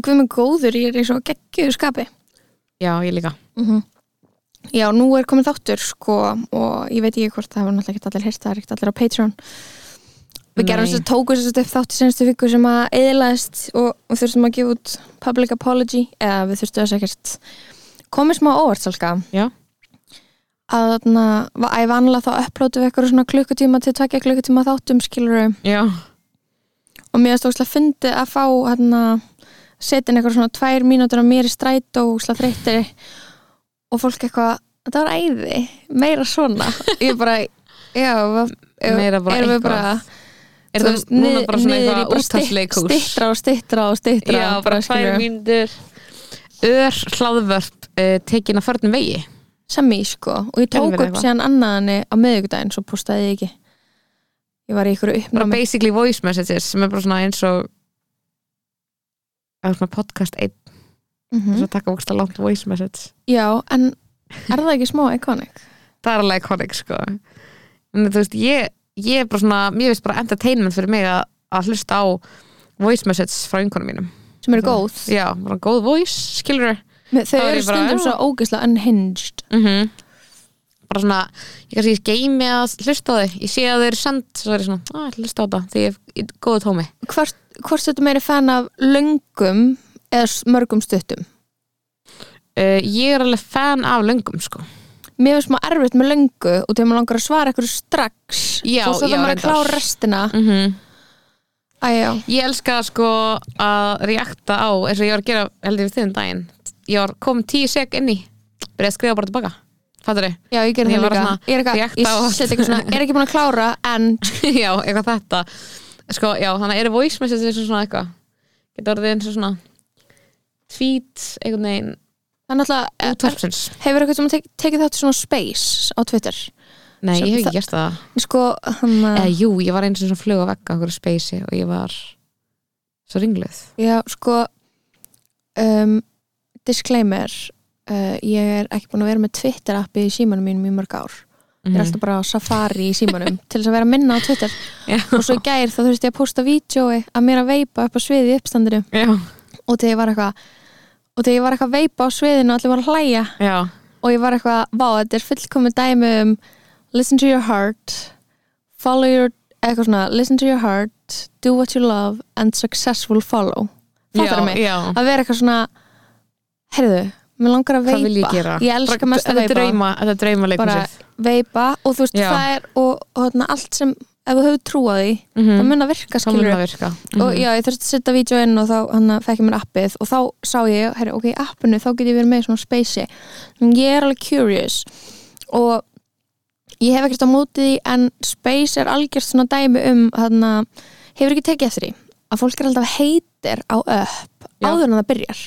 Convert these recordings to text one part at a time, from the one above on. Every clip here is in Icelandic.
Guð með góður, ég er í svo geggjöðu skapi. Já, ég líka Já, nú er komið þáttur, sko, og ég veit ekki hvort það var náttúrulega ekki allir hýrt, það er ekki allir á Patreon. Við gerum þess að tóku þess að upp þátt í senstu viku sem að eðilaðist og, og þurftum að gefa út public apology, eða við þurftum þess ekkert komið smá óvart, salka. Já. Að þarna, va- æ, vanlega þá upplótu við eitthvað svona klukkutíma til tvekja klukkutíma þáttum, skilur Já, og mér finnst óslega fyndið að fá hérna, setja inn eitthvað svona tvær mínútur á mér í stræt og óslega þreyttir og fólk eitthvað þetta var æði, meira svona. Ég bara, já bara erum við bara er það núna bara svona eitthvað bara úttalsleikús stittra og stittra og stittra Já, bara tvær mínútur. Ör hlaðvörp uh, tekin að förnum vegi. Sem í sko. Og ég tók upp síðan annaðinni á miðvikudaginn svo postaði ég ekki. Ég var í ykkur bara uppnámi basically voice messages sem er bara svona eins og svona podcast einn. Mhm. þess að taka ógsta langt voice message. Já, en er það ekki smá iconic? það er alveg iconic sko. En þú veist, ég, ég er bara svona mér veist bara entertainment fyrir mig að, að hlusta á voice message frá einhvernum mínum. Sem eru góð? Já, bara góð voice, skilur þau er eru stundum svo ógeðslega unhinged. Mm bara svona ég kannski ég geimi að hlusta á þau. Ég sé að þau eru send, svo er ég svona að hlusta á þetta því ég er í góðu tómi. Hvort, hvort þetta meiri fan af löngum eða mörgum stuttum? Uh, ég er alveg fan af löngum sko. Mér finnst maður erfitt með löngu og þegar maður langar að svara eitthvað strax. Já, svo það maður að klára restina. Mm Æjá, ég elska sko að reakta á eins og ég var að gera heldur við þiðum daginn. Ég var komin tíu sek inn í byrjaði að skrifa bara tilbaka. Fattur þið? já ég gerði það líka. ég er er ekki búin að klára en já, eitthvað þetta sko, já, þannig eru voice messages eins og svona eitthvað? Getur orðið eins og svona tweet, einhvern veginn? Er náttúrulega útvarpsins hefur eitthvað sem tek, tekið þátt svona space á Twitter? Nei, Sem ég hef ekki gert það. Sko, hann eða jú, ég var eins og svona flug á vegga okkur speysi og ég var svo ringluð. Já, sko um, disclaimer uh, ég er ekki búin að vera með Twitter appi í símanum mínum í mörg ár ég er alltaf bara á Safari í símanum til þess að vera að minna á Twitter. Já, og svo í gær þá þurfti ég að posta vídjói að mér að veipa upp á sviði í uppstandinu. Já, og þegar ég var eitthvað og þegar ég var eitthvað að veipa á sviðinu og allir var að hlæja. Já, og ég var eitthvað, vá, þetta er fullkomið dæmi um listen to your heart follow your, eitthvað svona listen to your heart, do what you love and successful follow. Fattar mig, að vera eitthvað svona heyrðu, mér langar að veipa. ég ég elska Bara- mest að veipa. þetta er drauma bara leikusið veipa og þú veist, Já. það er og, og þarna, allt sem, ef þú hefur trú á því mm það mun að virka, þá mun skilur það virka. Og Mhm. já, ég þurfti að setja vídeo inn og þá hann fekk ég mér appið og þá sá ég, herri, ok, í appinu þá get ég verið með í svona spacey. En ég er alveg curious og ég hef ekkert á móti því en space er algjört svona dæmi um þarna, hefur ekki tekið eftir því að fólk er alltaf heitir á upp áður en það byrjar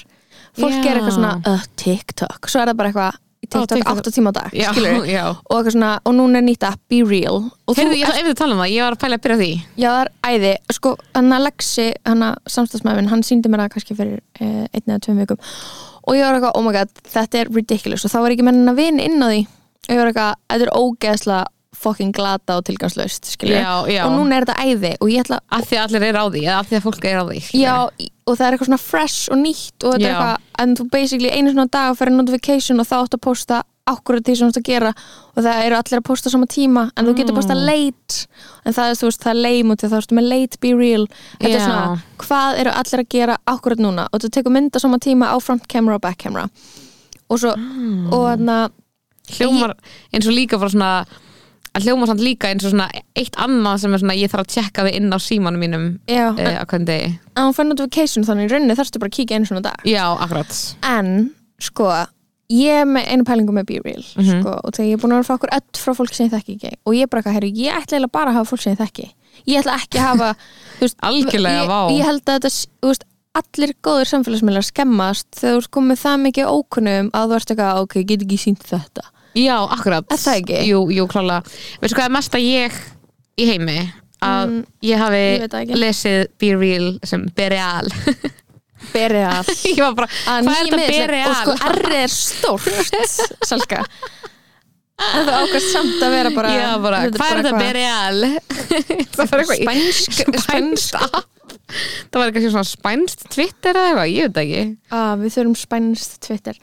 fólk Já. er eitthvað svona, uh, TikTok. Svo er það bara eitthvað, TikTok, TikTok. 8 tíma á dag já, skilur já. Og eitthvað svona, og núna er nýtt app, Be Real. Og Heyrðu, þú ég ætla að tala um það, ég var að pæla að byrja því. Já, það er æði, sko, hann að Lexi hann að samstagsmæðin, hann síndi mér það kannski fyrir eh, einn eða tveim vikum. Og ég var eitthvað, oh my god, þetta er ridiculous. Og þá var ekki mennin að vinna inn á því. Og ég var eitthvað, þetta er ógeðslega fucking glata og já. og núna er þetta æði ætla að því að allir er á því, að því að fólk er á því. Já, og það er eitthvað svona fresh og nýtt og þetta er Já. eitthvað, en þú basically einu svona dag fyrir notification og þá áttu að posta akkurat því sem þú ert að gera og það eru allir að posta sama tíma en þú getur posta Mm. late en það er, þú veist, það er lame og þá ertu með late be real þetta er Já. svona, hvað eru allir að gera akkurat núna og þú tekur mynd á sama tíma á front camera og back camera og svo, Mm. og þarna hljómar eins og líka bara svona að hljómar samt líka eins og svona eitt annað sem er svona ég þarf að tjekka þið inn á símanum mínum já, uh, en á hvernig degi. Að hún fær notification þannig í rauninni þarfstu bara að kíkja einu svona dag. Já, akkurat. En sko ég er með einu pælingu með Be Real Mhm. sko, og þegar ég er búin að vera að fá okkur öll frá fólk sem ég þekki ekki. Og ég er bara eitthvað, herru, ég ætla eiginlega bara að hafa fólk sem ég þekki. Ég ætla ekki að hafa þú veist, Algjörlega, ég, vá. ég held að þetta, s- þú veist, allir góður samfélagsmiðlar skemmast þegar þú ert komið það mikið ókunnum að þú ert eitthvað, ok, ég get ekki sínt þetta Já, akkurat. Er það ekki? Jú, jú, klála Veistu hvað er mesta ég í heimi? Að Mm, ég hafi ég veit það ekki. lesið Be Real sem Bereal. Bereal. Ég var bara, að hvað er þetta nýmiðlega Bereal? og sko R er stórt Salka en það ákvæmst samt að vera bara Já, bara, hvað er þetta Bereal? Það var eitthvað spænsk, spænst spænsk app. Það var eitthvað svona spænst Twitter eða eitthvað, ég veit það ekki. Að við þurfum spænst Twitter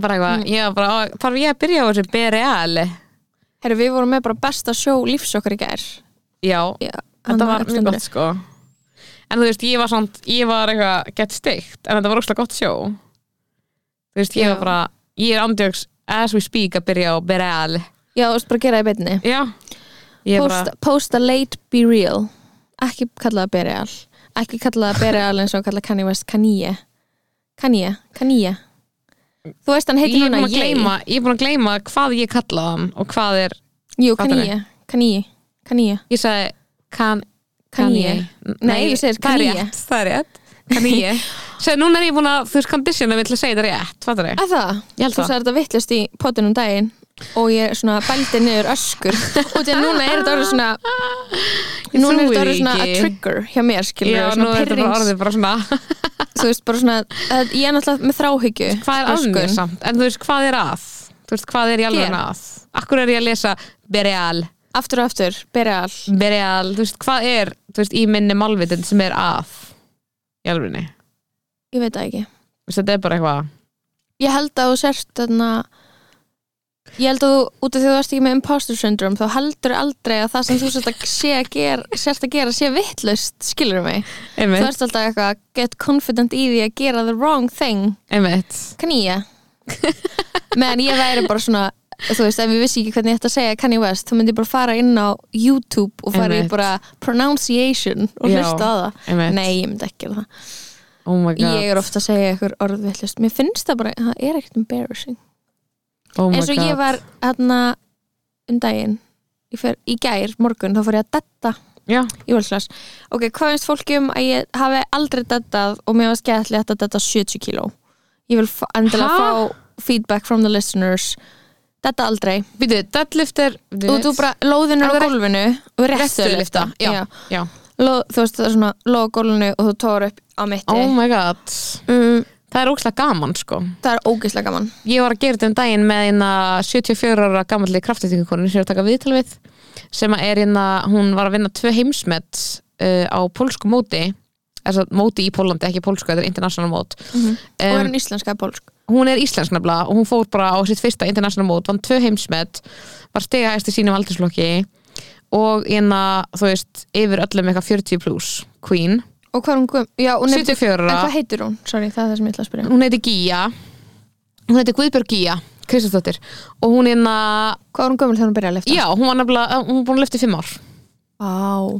bara eitthvað, Mm. ég var bara, þarf ég að byrja á þessu Bereal Herru, við vorum með bara besta sjó lífs okkar í gær. Já, Já, þetta var mjög gott sko. En þú veist, ég var samt, ég var eitthvað gett steikt, en þetta var óslega gott sjó þú veist, ég Já. var bara ég er andjóks, as we speak að byrja á Bereal Já, þú veist bara gera það í beinni. Já, post, bara post a late be real. Ekki kalla það Bereal ekki kalla það Bereal eins og kalla Kanye West Kanye. Kanye, Kanye þú veist hann ég heitir núna Ye. gleyma ég er búin að gleyma hvað ég kallaði hann og hvað er, Jú, Fattar Kanye, Kanye. Kanye, ég sagði kan, Kanye. Nei, þú segir það er rétt, það er rétt. Kanye, segði, núna er ég búin að þú veist, kondisjona við til að segja þetta rétt, fattar ég að það? Ég held þú það. sagði þetta vittlust í pottinum daginn og ég svona bældi niður öskur. Og því að núna er þetta orðið svona Ég núna er þetta orðið svona a trigger hjá mér skilur já, svona er svona þú veist bara svona að ég er náttúrulega með þráhyggju hvað er mér samt, en þú veist hvað er að? Þú veist hvað er í alveg að? Akkur er ég að lesa Bereal? Aftur og aftur, Bereal. Bereal, þú veist hvað er þú veist, í minni málvitund sem er að í alvegni, ég veit það ekki. Þetta er bara eitthvað ég held að þú sért þarna ég held að þú, út af því að þú ert ekki með imposter syndrome þá heldur aldrei að það sem þú sért að, sé að gera, sért að gera sé vittlust, skilur mig? Þú einmitt, ert alltaf eitthvað get confident í því að gera the wrong thing. Einmitt. Kanye meðan ég væri bara svona þú veist, ef ég vissi ekki hvernig ég ætti að segja Kanye West þá myndi ég bara fara inn á YouTube og fara í Einmitt. bara pronunciation og hlusta á það. einmitt. nei, ég myndi ekki það. Oh my god, ég er ofta að segja ykkur orðvillust mér finnst það bara, það er ekkert embarrassing oh eins og god. ég var hérna um daginn ég fer, í gær, morgun, þá fór ég að detta já, í völslas ok, hvað finnst fólki um að ég hafi aldrei dettað og mér var skemmtilegt að detta 70 kíló? Ég vil endilega fá feedback from the listeners. Detta aldrei. Býtu, deadlift er lóðin er á gólfinu og. Ló, þú veist það er svona lóð á gólfinu og þú tóður upp á mitti. Oh my god. Mm, það er ókslega gaman sko. Það er ógeðslega gaman. Ég var að gera þetta um daginn með eina 74 ára gammalli kraftistingukonin sem ég er að taka viðtal við sem er eina, hún var að vinna tvö heimsmet uh, á pólsku móti þess að móti í Pólandi, ekki pólsku, þetta er international mót. Og er um, hann íslenska eða pólsk? hún er íslensk nefnilega og hún fór bara á sitt fyrsta international mót, vann tvö heimsmet var stegahæst í sínum aldursflokki og eina, þú veist yfir öllum eitthvað 40 plus queen, og hvað hún guð, já, hún er 74 en ára. Hvað heitir hún, sorry, það er það sem ég ætla að spyrja. Hún heiti Gía. Hún heiti Guðbjörg Gía Kristofsdóttir og hún er hvað er hún gömul þegar hún byrjaði að lifta Já, hún var nefnilega, hún var búin að lyfta í fimm ár. Á,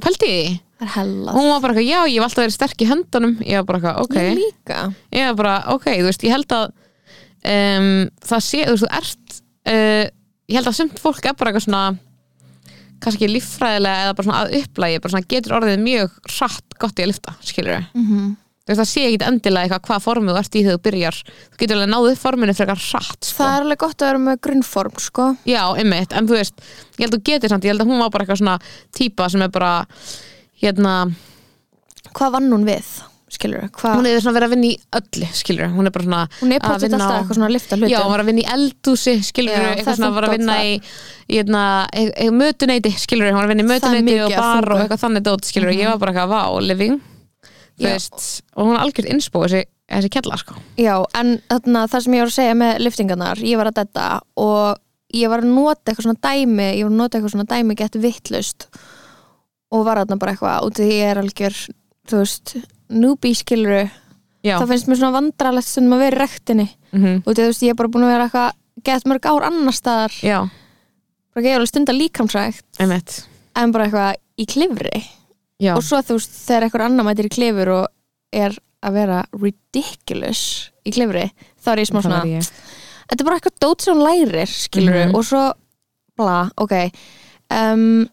Pældi í því? það er hella. Hún var bara eitthvað, já, ég hef alltaf verið sterk í höndunum. Ég var bara eitthvað, ok. Ég líka. Ég var bara, ok, þú veist, ég held að um, það sé, þú veist, þú ert uh, kannski líffræðilega eða bara svona að upplægi bara svona getur orðið mjög hratt gott í að lyfta, skilur við mm -hmm. það sé ekki endilega eitthvað hvað formið þú ert í þegar þú byrjar þú getur alveg náðið forminu frekar hratt sko. það er alveg gott að vera með grunnform sko. Já, einmitt, en þú veist ég held að þú getur samt, ég held að hún var bara eitthvað svona típa sem er bara hérna, hvað vann hún við skilur hvað, hún er svona verið að vinna í öllu skilur, hún er bara svona hún er að potið vinna alltaf á- eitthvað svona að lifta hlutum. Já, hún var að vinna í eldúsi, skilur Já, eitthvað svona var að dót vinna þar. í, í hérna, e, e, mötuneyti, skilur hún var að vinna í mötuneyti og bar og eitthvað þannig dót, skilur ég var bara eitthvað, vá, living þú veist, og hún er algjört innspó þessi, þessi kella, sko. Já, en þarna, það sem ég var að segja með liftingarnar ég var að detta og ég var að nota eitthvað svona dæmi ég var að nota eitthvað svona dæmi gett vittlust og var þarna bara eitthvað út af því ég er algjör, þú veist newbie skiluru, Já, þá finnst mér svona vandralegt að vera í rektinni mm og þú veist, ég er bara búin að vera eitthvað gett mörg ár annar staðar. Já, bara er alveg stund að líkamsrækt. Einmitt. En bara eitthvað í klifri. Já, og svo þú veist, þegar eitthvað annar mætir í klifur og er að vera ridiculous í klifri þá er ég smá svona, ég. Þetta er bara eitthvað dót sem hún lærir skilur Mhm. og svo, bla, ok. Um,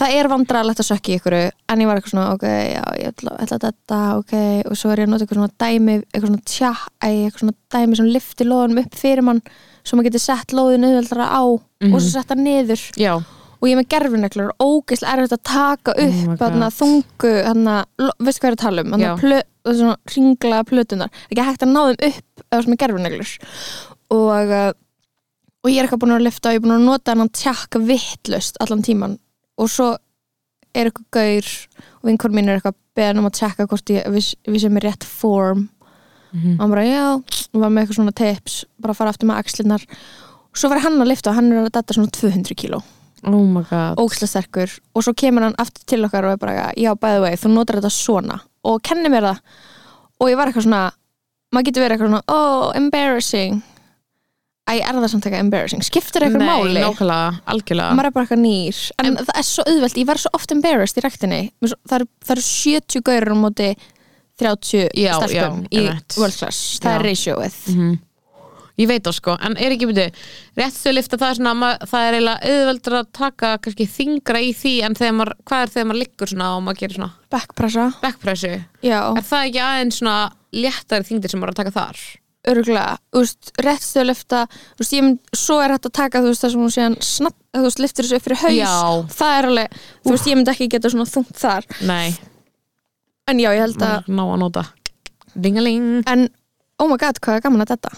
það er vandrarlegt að sökja í ykkur en ég var eitthvað svona, ok, já, ég ætla, ætla þetta, ok, og svo er ég að nota eitthvað svona dæmi, eitthvað svona tja, eitthvað svona dæmi sem lifti lóðunum upp fyrir mann svo maður getur sett lóðinu auðveldara á og svo sett það niður. Já, og ég er með gerfineglur og ógeðslega erfitt að taka Oh upp þarna, God. þungu þarna, veistu hvað ég er að tala um? Þarna, plö, svona ringlaða plötunar ekki hægt að ná þeim upp eða sem er gerfineglur og, uh, og ég er eitthvað búin að lifta og ég er búin að nota hann tjakk vittlust allan tíman og svo er eitthvað gaur og vinkur mín er eitthvað beðan um að tjekka hvort ég viss, viss er með rétt form. Mhm. og hann bara já og var með eitthvað svona tips bara fara aftur með axlinnar og svo var hann að lifta og hann er að detta svona 200 kíló. Oh óksla sterkur. Og svo kemur hann aftur til okkar og er bara, já, by the way, þú notar þetta svona. Og kenni mér það. Og ég var eitthvað svona, maður getur verið eitthvað svona oh, embarrassing Æ, er það samt eitthvað embarrassing? Skiptir eitthvað Nei, máli? nákvæmlega, algjörlega. Maður er bara eitthvað nýr. En, það er svo auðvelt, ég verð svo oft embarrassed í rektinni Mér svo- það eru, það eru 70 gaurar á móti 30 Já, stelpum já, í einmitt. world class. Það Já. er ratioið. Mhm. Ég veit það sko, en er ekki byrju réttu lifta það er svona ma- það er eiginlega auðveldur að taka kannski þingra í því en þegar maður, hvað er þegar maður liggur svona og maður gerir svona? Backpressa, backpressu. Já, er það ekki aðeins svona léttari þingdir sem maður er að taka þar örgulega úst, réttstöðlifta, úst, ég mynd svo er hægt að taka, þú veist, það sem hún síðan snapp, þú veist, liftir þessu upp fyrir haus. Já. það er alveg, þú veist, ég myndi ekki geta svona þungt þar, Nei, en já, ég held að ná að nota. Dingaling. En, oh my god, hvað er gaman að þetta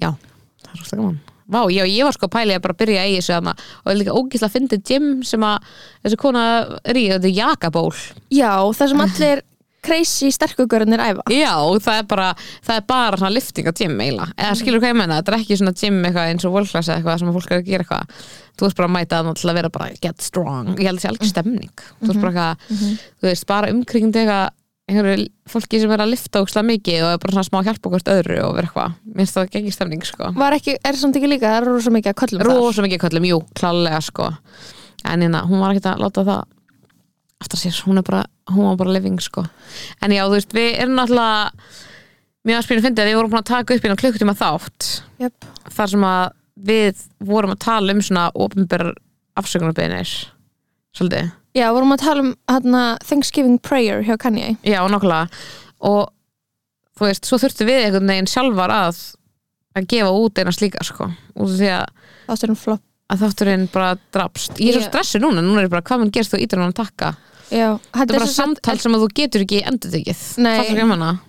Já, það er rosa gaman. Vá, já, ég var sko að pæli að bara byrja í þessu þarna. Og er líka ógísla að fyndi gym sem að þessi kona er í, þetta er jakaból. Já, það sem allir crazy sterkugörnir æfa. Já, það er bara, það er bara svona lifting á gym eiginlega, eða skilur hvað ég menna þetta er ekki svona gym eitthvað eins og eða eitthvað sem að fólk er að gera eitthvað. Þú veist bara að mæta þannig til að vera bara get strong. Ég held að sé alveg stemning. Þú veist bara eitthvað, þú veist, bara umkringd eitthvað einhverju fólki sem er að lifta ógslag mikið og er bara svona smá að hjálpa okkur öðru og vera eitthvað, mér finnst það gengi stemning sko. Ekki, er samt ekki líka, það eru rosa mikið að köllum rosa mikið köllum, jú, klálega sko. En hérna, hún var ekkert að láta það aftur sér, hún er bara hún var bara living sko. En já, þú veist, við erum náttúrulega mjög að spila fyndið að við vorum búin að taka upp innan klukkutíma þátt. Jöp. þar sem að við vorum að tala um svona ofinber afsökunarbeginir svolítið, já, vorum að tala um hana, Thanksgiving prayer hjá Kanye. Já, nákvæmlega. Og þú veist, svo þurftu við einhvern veginn sjálfar að að gefa út eina slíka sko. Út af því að þátturinn flop að þátturinn bara drapst. Ég er svo Já. stressu núna, núna er ég bara hvað mun gerst þú ítur hann að takka já, þetta er bara samtal sem að þú getur ekki endur tekið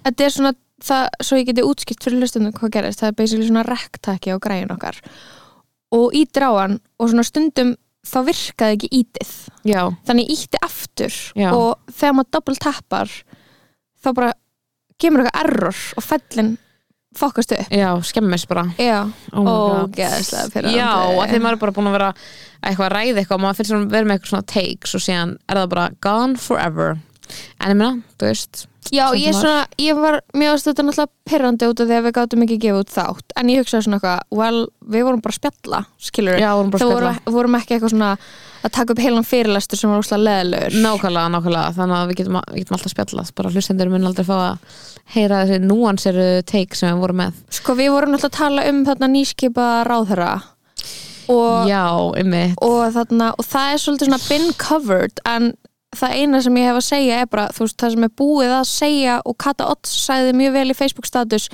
þetta er svona það, svo ég geti útskipt fyrir hlustundum hvað gerist, það er basically svona rektaki á græin okkar. Og ítir á hann og svona stundum þá virkaði ekki ítið. Já, þannig ítti aftur Já. og þegar maður double tappar þá bara kemur eitthvað error og fellin fokast upp. Já, skemmist bara. Já, oh ógeðslega pirrandi. já, að því maður er bara búin að vera eitthvað að ræða eitthvað og maður finnst svona vera með eitthvað svona takes og síðan er það bara gone forever. En ég meina, þú veist Já, Samt ég, var. svona, ég var mjög aðstöð þetta náttúrulega pirrandi út af því að við gátum ekki að gefa út þátt. En ég hugsaði svona eitthvað, well, við vorum bara að spjalla skilur já, vorum það spjalla. vorum ekki eitthvað svona að taka upp heilan fyrirlestur sem var úslega leðilegur nákvæmlega, nákvæmlega, þannig að við getum, við getum alltaf spjallað. Bara hlustendur mun aldrei fá að heyra þessi núanseru take sem við vorum með. Sko, við vorum náttúrulega að tala um þarna nýskipa ráðherra. Og, já, ymmið og, þarna, og það er svolítið svona been covered en það eina sem ég hef að segja er bara, þú veist, það sem er búið að segja og Kata Otts sagði mjög vel í Facebook status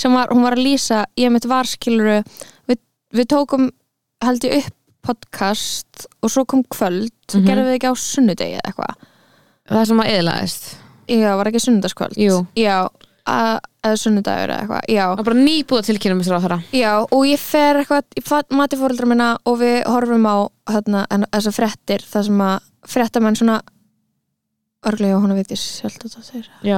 sem var, hún var að lýsa ég mitt var skiluru við, við tókum, held ég upp podcast og svo kom kvöld Mhm. gerðum við ekki á sunnudegi eða eitthvað? Það sem að eðlaðist já, var ekki sunnudagskvöld? Jú. já, að, eða sunnudagur eða eitthvað já, það var bara nýbúið tilkynum með þeirra já, og ég fer eitthvað ég mati fóreldra minna og við horfum á þarna, þessar frettir það sem að frettamenn svona örglega hún að veitis já,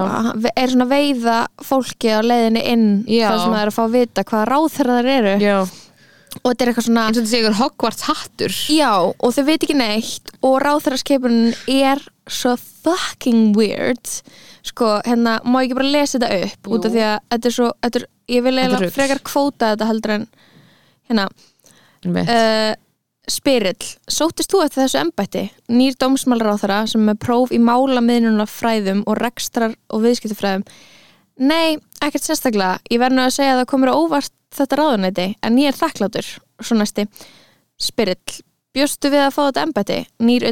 er svona veiða fólki á leiðinni inn Já. þar sem það er að fá að vita hvaða ráðherra þeir eru. Já. Og þetta er eitthvað svona eins og þetta sé ykkur Hogwarts hattur. Já, og þau veit ekki neitt og ráþæraskipunin er svo fucking weird. Sko, hérna, má ég ekki bara lesa þetta upp út af því að þetta er svo þetta er, ég vil eiginlega frekar kvóta þetta heldur en hérna, uh, Spyrill, sóttist þú eftir þessu embætti? Nýr dómsmálráþara sem er próf í málamiðnuna fræðum og rekstrar og viðskiptufræðum Nei, ekkert sérstaklega. Ég verð nú að segja að það komur á óvart þetta ráðunæti en ég er þakklátur svo næsti. Spyrill, Bjóstu við að fá þetta embætti, nýr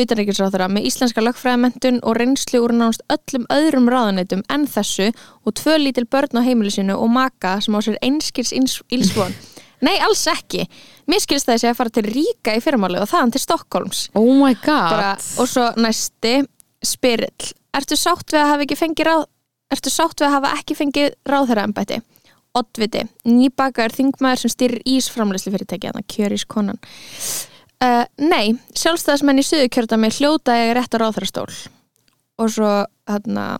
utanríkisráþara með íslenska lögfræðamentun og reynslu úr nánast öllum öðrum ráðaneytum en þessu og tvö lítil börn á heimilisinu og maka sem á sér einskirs ílsvon. Nei, alls ekki. Mér skilst þessi að fara til Ríka í fyrirmáli og þaðan til Stokkólms. Oh my god Bara, og svo næsti, spirill. Ertu sátt við að hafa ekki fengið ráð, ertu sátt við að hafa ekki fengið ráðherra embætti? Oddviti, nýbakaður þingmaður sem styrir ísframleyslu fyrirtæki, þannig kjörískonan. Uh, nei, sjálfstæðismenn í Suðukjörðami hljóta ég rétt á ráðherrastól og svo hérna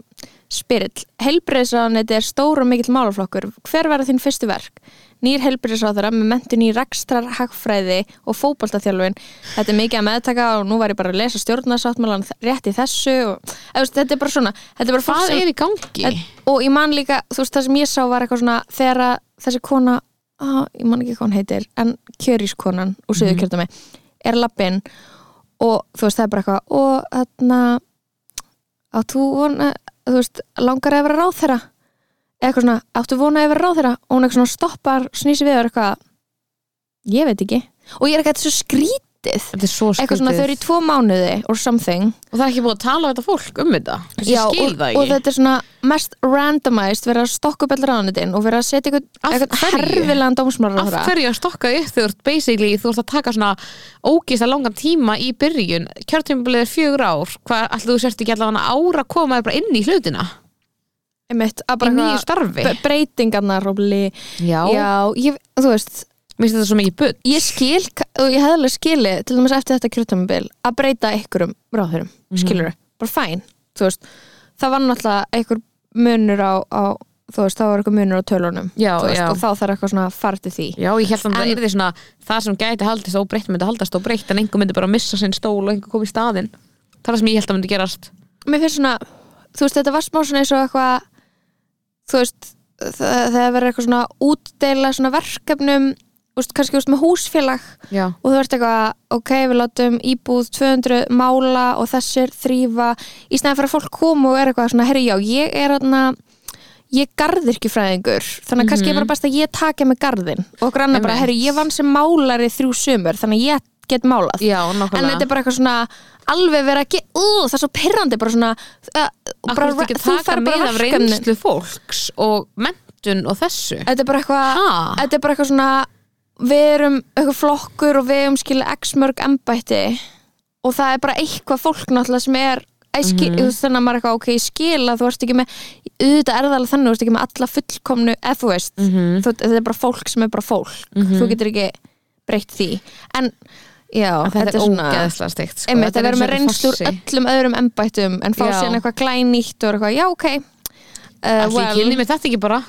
spirill, heilbreyðsraðaneti er stór og mikill málaflokkur hver verða þín fyrstu verk? Nýr heilbreyðsraðara með mentun í rekstrar, hagfræði og fótboltaþjálfin þetta er mikið að meðtaka og nú var ég bara að lesa stjórnarsáttmálan rétt í þessu og eða, þetta er bara svona er bara Hvað er í gangi? og ég man líka, þú veist það sem ég sá var eitthvað svona þegar þessi kona á, ég man ekki hvað hún heitir en kjörískonan úr Suðukjörðami er lappinn og þú veist það er bara eitthvað og þarna að þú vona, þú veist langar að vera ráð þeirra eitthvað svona, áttu vona að vera ráð þeirra og hún eitthvað svona stoppar, snýsi við og er eitthvað ég veit ekki. Og ég er eitthvað svo skrítið Þetta er svo eitthvað svona þau eru í tvo mánuði or something. Og það er ekki búið að tala við þetta fólk um þetta? Þessi skil og, það og ekki. þetta er svona mest randomized verið að stokka upp allir ráðanitin og verið að setja eitthvað, Af eitthvað hverju? herfilegan dómsmálar Af hverju að stokka upp þú ert basically þú ert að taka svona ógist að langan tíma í byrjun? Kjörtímabilið er fjögur ár. Hvað ætlaðu þú sért ekki allavega ára að koma þér bara inn í hlutina Einmitt, að í bara nýju eitthvað- starfi. bre- breytingarnar Já, já, ég, þú veist mér finnst þetta svo mikið bull. ég skil, og ég hefði alveg skilið til dæmis eftir þetta kjörtamabil að breyta einhverjum ráðurum, Mhm. skilur bara fæn, þú veist. Það var náttúrulega einhver munur á, á þú veist, það var einhver munur á tölunum Já, veist, og þá þarf eitthvað svona til því. Já, ég held að það er því svona það sem gæti haldist óbreytt myndi haldast óbreytt en einhver myndi bara missa sinn stól og einhver kom í staðinn. Það er það sem ég held að myndi gerast. Mér finnst svona, þú veist, þetta var smá svona eins og eitthvað þú veist, það, verður eitthvað svona útdeila svona verkefnum veist, kannski veist með húsfélag Já, og þú ert eitthvað, ok, við látum íbúð 200 mála og þessir þrýfa, í snæði fyrir að fólk koma og er eitthvað svona, herri, já, ég er aðna ég er garðirkjufræðingur þannig að kannski er bara best að ég taka með garðin og okkur annar bara, herri, ég vann sem málari þrjú sumur, þannig að ég get málað já, en nákvæmlega þetta er bara eitthvað svona alveg verið að gera, uh, það er svo pirrandi bara svona uh, Akkur bara, er ekki þú taka færð með bara af verkefnin. reynslu fólks og mentun og þessu þetta er bara eitthvað Ha? þetta er bara eitthvað svona við erum eitthvað flokkur og við erum skilja x mörg embætti og það er bara eitthvað fólk náttúrulega sem er Æ, skil, Mhm. mm -hmm. þannig að maður er eitthvað ok, ég skil að þú ert ekki með auðvitað er það alveg þannig, þú ert ekki með alla fullkomnu eða þú veist, Mhm. þú, þetta er bara fólk sem er bara fólk, þú getur ekki breytt því, en já, En þetta, er svona ógeðslega steikt sko. einmitt Þetta að er vera með og reynslu úr farsi. öllum öðrum embættum en fá síðan eitthvað glænýtt og eitthvað, já ok. Uh, well, ég kynni þetta ekki bara.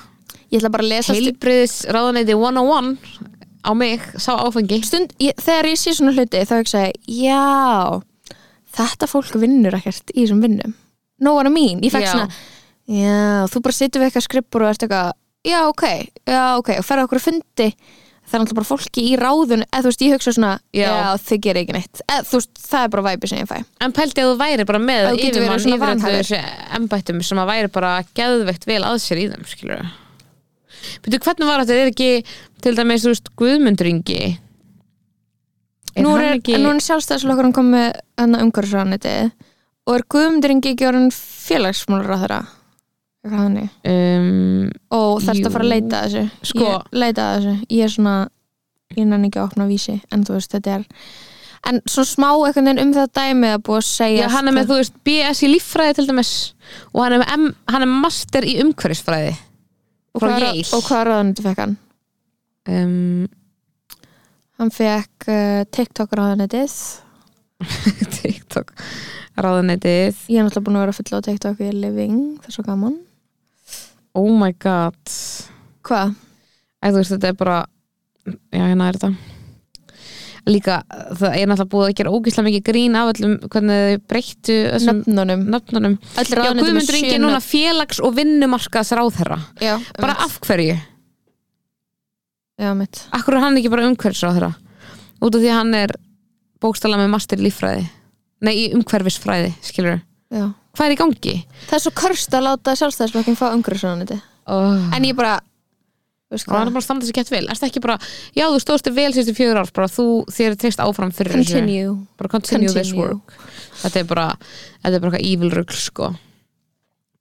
Ég ætla bara að lesa heilbriðis ráðaneyti 101 á mig, sá áfengi. Stund, ég, þegar ég sé svona hluti þá hugsa ég, já þetta fólk vinnur ekkert í þessum vinnum. No what I mean, ég fekk svona já, þú bara situr við eitthvað skrippur og ert eitthvað, já ok, já ok og ferða okkur að fundi það er náttúrulega bara fólki í ráðun eða þú veist, ég hugsa svona, já, Já. þið gerir ekki neitt. Eða þú veist, það er bara væpi sem ég fæ. En pældi að þú væri bara með Að þú getur verið yfirmann svona yfir öllu vanhæfur. þessu embættum sem að væri bara geðveikt vel að sér í þeim skilur Byrju, hvernig var þetta, er ekki til dæmis, þú veist, Guðmundringi nú er, ekki nú er sjálfstæðslokkurinn komið hann umhverfisrániti og er Guðmundur Ingi ekki orðin félagsmálur á þeirra um, og þarfst að fara að leita að þessu? Sko- ég leita að þessu, ég er svona ég nenni ekki að opna vísi en þú veist, þetta er en svona smá einhvern veginn um það dæmi að búið að segja Já, hann er með, þú veist, BS í líffræði til dæmis. Og hann er með M, hann er master í umhverfisfræði. Og frá hvað, og hvað ráðanandi fekk hann? um, hann fekk uh, TikTok ráðanetið TikTok ráðanetið ég er náttúrulega búin að vera fulla á TikTok í Living, það er svo gaman Oh my god hvað? Þetta er bara já, hérna er þetta líka, það er náttúrulega búið að gera ógíslega mikið grín af öllum hvernig þau breyttu Nöfnunum nöfnunum Já, Guðmundur Ingi núna nöfn. félags- og vinnumarkaðs ráðherra já, bara af hverju? já, mitt Akkur er hann ekki bara umhverfisráðherra? Út af því að hann er bókstala með master í líffræði Nei, í umhverfisfræði, skilur já. Hvað er í gangi? það er svo körst að láta sjálfstæðisflokkin fá umhverfisráðaneti Oh. en ég bara hann er bara að standa sér gett vel. Erstu ekki bara, já þú stóðst þér vel síðustu fjögur ár bara þú þér er treyst áfram fyrir continue. Bara continue, this Continue. work. Þetta er bara, þetta er bara eitthvað evil rugl sko.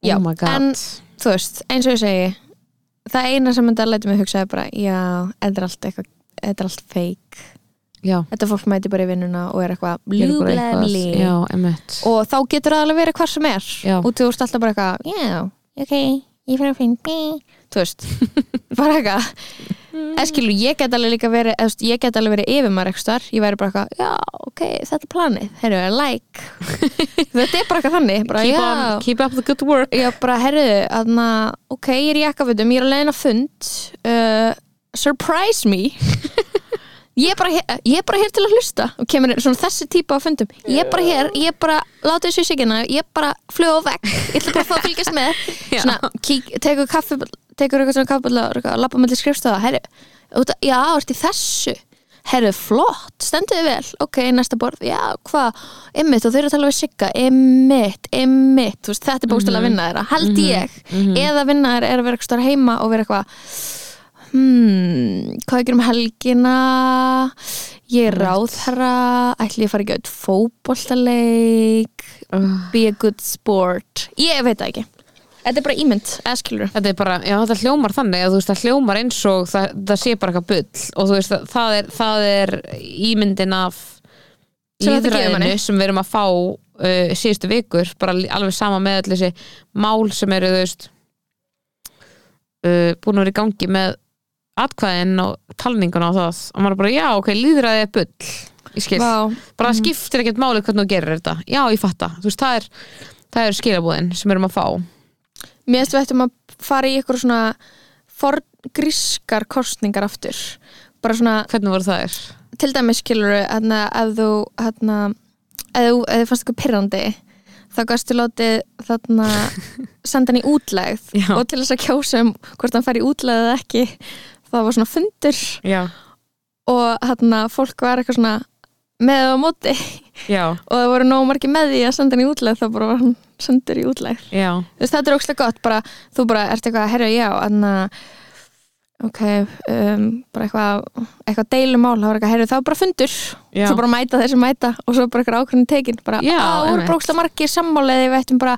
Já, oh en- þú veist, eins og ég segi það eina sem þetta læti mig hugsa er bara já, þetta er allt eitthvað þetta er allt fake, já, þetta fólk mæti bara í vinnuna og er eitthvað eitthvað- emmett og þá getur það alveg verið hvar sem er. Já. og þú veist alltaf bara eitthvað já, ok, ég fyrir að finna þú veist, bara eitthvað. Eða skilu, ég get alveg líka verið eða, ég get alveg verið yfir maður ekstar ég væri bara eitthvað, já, ok, þetta er planið. Heyrðu, like. Þetta er bara eitthvað þannig, bara keep, on, keep up the good work. Já, bara, herðu, aðna, ok, ég er í jakkafutum, ég er leiðin að fund uh, surprise me ég er bara hér, ég er bara hér til að hlusta. Og kemur svona þessi típa af fundum. Ég er bara hér, ég er bara, látið þessu sigina ég er bara fljóð á vegg, ég ætla bara að fá að fylgjast með. Svona, kík, tekur kaffi tekur eitthvað svona kaffibölla og lappa mellir skrifstöða, herru, já, ert í þessu? Herru, flott, stendur þið vel? Ok, næsta borð, já, hvað? Ymmit, og þau eru að tala við sigga, ymmit ymmit, þú veist, þetta er bókstæla að vinna þeirra held ég, eða vinna þeirra er að vera eitthvað heima og vera eitthvað hmm, hvað ég gerum helgina? Ég er ráðherra. Ætli ég að fara ekki auðvitað fótboltaleik? Be a good sport. Ég veit það ekki. Þetta er bara ímynd, eða skilur þetta er bara, já þetta hljómar þannig að þú veist það hljómar eins og það, það sé bara eitthvað bull. Og þú veist það, það, er, það er ímyndin af líðræðinu sem við erum að fá uh, síðustu vikur, bara alveg sama með öll þessi mál sem eru þú veist uh, búin að vera í gangi með atkvæðin og talninguna og það. Og maður bara, já ok, líðræði er bull ég skil, Vá, bara það skiptir ekkert máli hvernig þú gerir þetta, já ég fatta. Þú veist, það er, það er skilabúðin sem við erum að fá. Mér veist við ættum að fara í ykkur svona forngrískar kostningar aftur. Bara svona, hvernig voru það er til dæmis skilur hérna, ef þú hérna, ef þú, fannst eitthvað pyrrandi þá gastu látið þarna senda hann í útlegð Já. og til þess að kjósa um hvort hann fær í útlegð eða ekki það var svona fundur já, og hérna fólk var eitthvað svona með og á móti. Já, og það voru nóg margir með því að senda hann í útlegð þá bara var hann sendur í útlegð. Þú þetta er ókslega gott, bara, þú bara ert eitthvað að herra já, en ok, um, bara eitthvað eitthvað deilumál, það var eitthvað, herra það var bara fundur. Já. svo bara mæta sem mæta og svo bara eitthvað ákveðin tekin, bara, Já, á, voru einmitt. bara ókslega margir sammáliði við ættum bara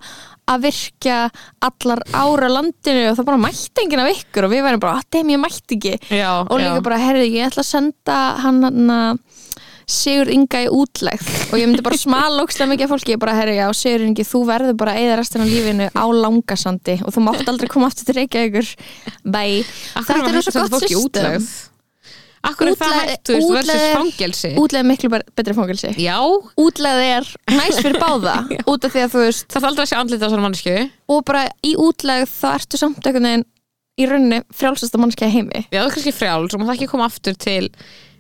að virkja allar ára landinu og það bara mætti enginn af ykkur og við værum bara, að þeim ég mætti ekki. Já, og líka bara, herri, ég ætla að senda hann hann Sigur Inga í útlegð. Og ég myndi bara smala ókslega mikið af fólki, ég bara, herri, já, Sigur Ingi þú verður bara að eða restina af lífinu á langasandi og þú mátt aldrei koma aftur til Reykjavíkur. Bæ, þetta er svo gott system Akkur er það hægt, þú veist, versus er- fangelsi? útlegð er miklu bet- betri fangilsi Já, útlegð er næst fyrir báða út af því að þú veist, það er aldrei að sjá andlita á þessar mannsku og bara í útlegð þá ertu samt einhvern veginn í rauninni frjálsasta mannskja heimi. Já, það er kannski frjáls og maður það ekki koma aftur til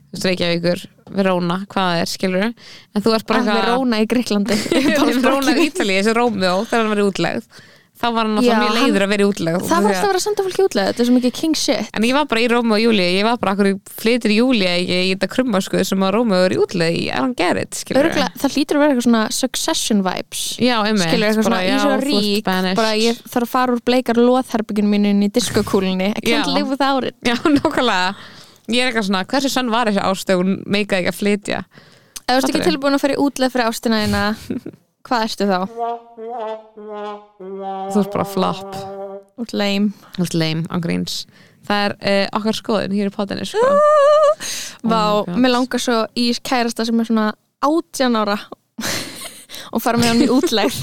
Reykjavíkur, Verona, hvað það er, skilur en þú ert bara að við róna í Greiklandi Verona í Ítalíu, þessi Rómjó, þegar hann verið útlegð þá var hann alltaf mjög leiður að vera í útlegð það var alltaf að vera að senda fólki útlegð þetta er svo mikið king shit. En ég var bara í Rómjó og Júli, ég var bara akkur flytir Júli í þetta krummaskuð sem að Rómjó er í útlegð í, it, skilur Örgla, það hlýtur að vera eitthvað svona succession vibes. Já, einmitt skilur eitthvað svona, ég er svo rík bara ég þarf að fara úr bleikar loðherbygginu mínu inn í diskokúlinni I can't live without it. Já, nákvæmlega. Ég er eitthvað svona, hversu sann var þessi ástöð hún meikaði ekki að flytja hvað ertu þá? Þú ert bara flop Út lame. Þú ert lame, ángríns Það er uh, okkar skoðun hér í potinu sko. Vá, Oh my God. mér langar svo í kærasta sem er svona átján ára og fara með hann í útlegð.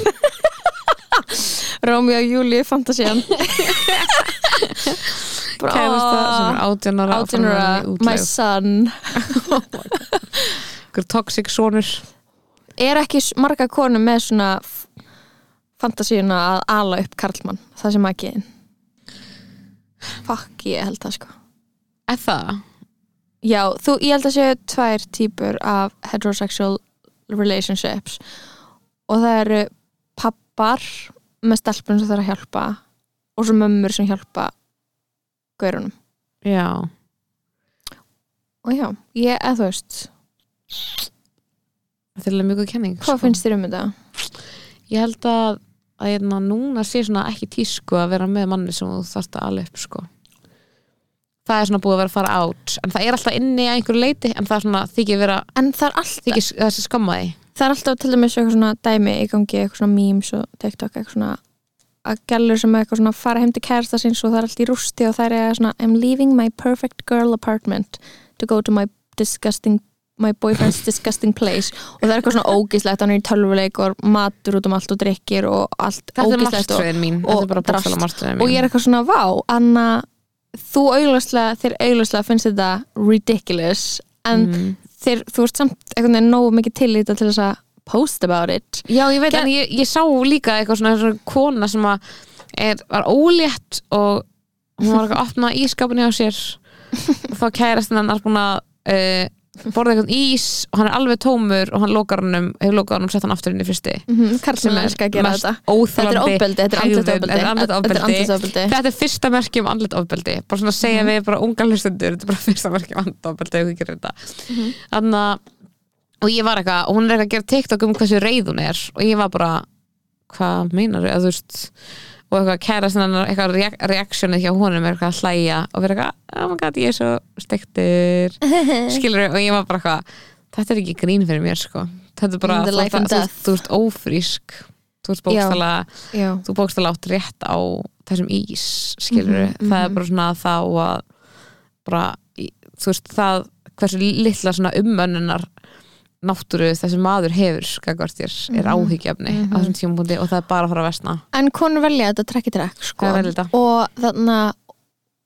Rómi og Júli fantasían Kærasta sem er átján ára og átján fara ára, my son. Einhver toxic sonur er ekki marga konur með svona fantasíuna að ala upp karlmann, það sem ekki fuck, ég held það sko. Er það? já, þú, ég held að séu tvær típur af heterosexual relationships. Og það eru pappar með stelpunum sem er að hjálpa og svo mömmur sem hjálpa gaurunum. Já. Og já, ég, eða þú veist Þetta er alveg mjög kenning hvað sko. finnst þér um þetta? Ég held að, að hérna, núna sé svona ekki tísku að vera með manni sem þú þarft að ala upp sko. það er svona búið að vera að fara át en það er alltaf inni að einhverju leiti en það er svona þykir vera, en það er alltaf þykir þessi skammaði það er alltaf til dæmis eitthvað svona dæmi í gangi, eitthvað svona memes og TikTok eitthvað svona að gælur sem er eitthvað svona fara heim til kærasta síns og það er allt í rústi og það er eitthvað svona I'm leaving my perfect girl apartment to go to my disgusting my boyfriend's disgusting place. Og það er eitthvað svona ógíslegt, hann er í tölvuleik og matur út um allt og drikkir og allt þetta ógíslegt og, og þetta drast. og ég er eitthvað svona vá, Anna þú augljóslega, þér augljóslega finnst þetta ridiculous en mm. þér, þú ert samt veginn nógu mikið tillita til þess að post about it. Já, ég veit, Ger- en ég, ég sá líka eitthvað svona, svona kona sem er, var ólétt og hún var eitthvað að opna ískapinu á sér. Og þá kærast hennar búin að uh, borða eitthvað ís og hann er alveg tómur og hann lokar hann um, hefur lokað hann um sett hann aftur inn í fyrsti mm -hmm, Karlsson er að gera þetta. Er andlet ofbeldi Þetta er fyrsta merki um andlet ofbeldi. Bara svona að segja við bara unga hlustundur þetta er bara fyrsta merki um andlet ofbeldi þannig að og ég var eitthvað, og hún er eitthvað að gera TikTok um hversu reið hún er og ég var bara hvað meinar þau, þú veist og eitthvað kæra svona eitthvað reak reaksjónið hjá honum er eitthvað að hlæja og vera eitthvað, oh my god, ég er svo stektur skilur og ég var bara eitthvað þetta er ekki grín fyrir mér sko. Þetta er bara, þú, life and þú, þú, ert ófrísk. Þú ert bókstala Já, þú bókstala átt rétt á þessum ís skilur, Mhm, það er bara svona þá að bara, þú veist, það hversu litla svona umönnunar náttúru þessi maður hefur skakvart þér, er Mhm. áhyggjafni á þessum tímapunkti og það er bara að fara að vesna En konur velja þetta trekk í trekk sko. Og þannig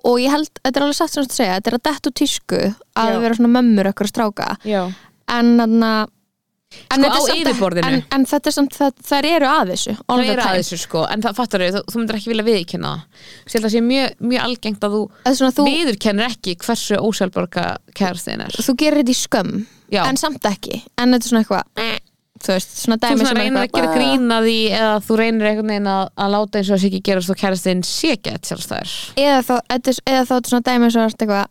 og ég held, þetta er alveg satt sem þú að segja þetta er að detta úr tísku að Já. vera svona mömmur okkur að stráka Já. en þannig Sko, á yfirborðinu. en, en þetta er samt, það, þær eru að þessu það the er að þessu sko, en það fattar þau, þú, þú myndir ekki vilja viðkynna það. Ég held að sé mjög, mjög algengt að þú, Það þú, viðurkennir ekki hversu ósjálfborga kærastin er. Þú gerir þetta í skömm Já. en samt ekki, en þetta er svona eitthvað eh, þú veist, svona þú dæmi sem er reynir að eitthvað gera grína því eða þú reynir einhvern veginn að, að láta eins og það sé ekki gerast og kærastinn sé gett sjálfstæður. Eða þá, þetta er- eða þá þetta er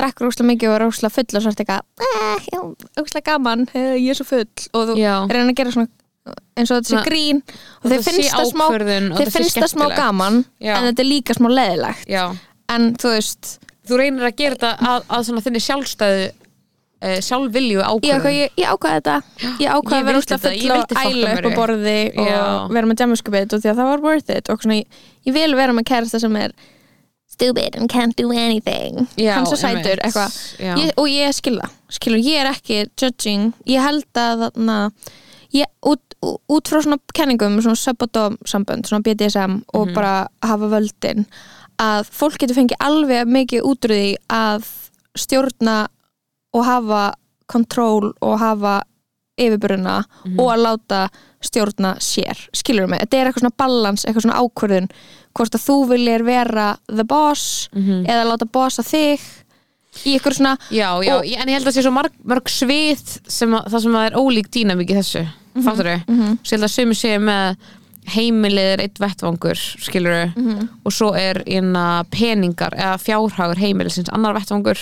svona dæmi sem er eitthvað drekkur úslega mikið og er úslega full og svo er eitthvað eh, já, úslega gaman, eh, ég er svo full. Og þú Já. reynir að gera svona eins og þetta sé grín. Og og þeir finnst það smá þeir finnst það smá gaman Já. en þetta er líka smá leðilegt Já. en þú veist, þú reynir að gera þetta að, að þinni sjálfstæðu uh, sjálfvilju ég, ákvörðun. ég, ég ákvað þetta. Ég ákvað Ég að vera þetta, ég full og æla upp á borði og vera með djamuskupið og því að það var worth it. Og svona, ég, ég vil vera með kærasta sem er stupid and can't do anything. Já, hann svo sætur, eitthvað. Og ég skilða, skilur, ég er ekki judging, ég held að þarna, ég, út, út frá svona kenningum, svona subodom sambönd, svona BDSM og Mhm. bara hafa völdin, að fólk getur fengið alveg mikið útrúði að stjórna og hafa kontról og hafa yfirburuna Mhm. og að láta stjórna sér, skilur mig? Þetta er eitthvað svona balans, eitthvað svona ákvörðun hvort að þú viljir vera the boss Mhm. eða láta bossa þig í eitthvað svona Já, já, Og- en ég held að sé svo marg, mörg svið sem að, það sem að er ólík dýnamík í þessu mm -hmm. fattur þau? Mm -hmm. Svo ég held að sömu sé með heimilið er eitt vettvangur skilur Mhm. og svo er inna peningar eða fjárhagur heimilisins annar vettvangur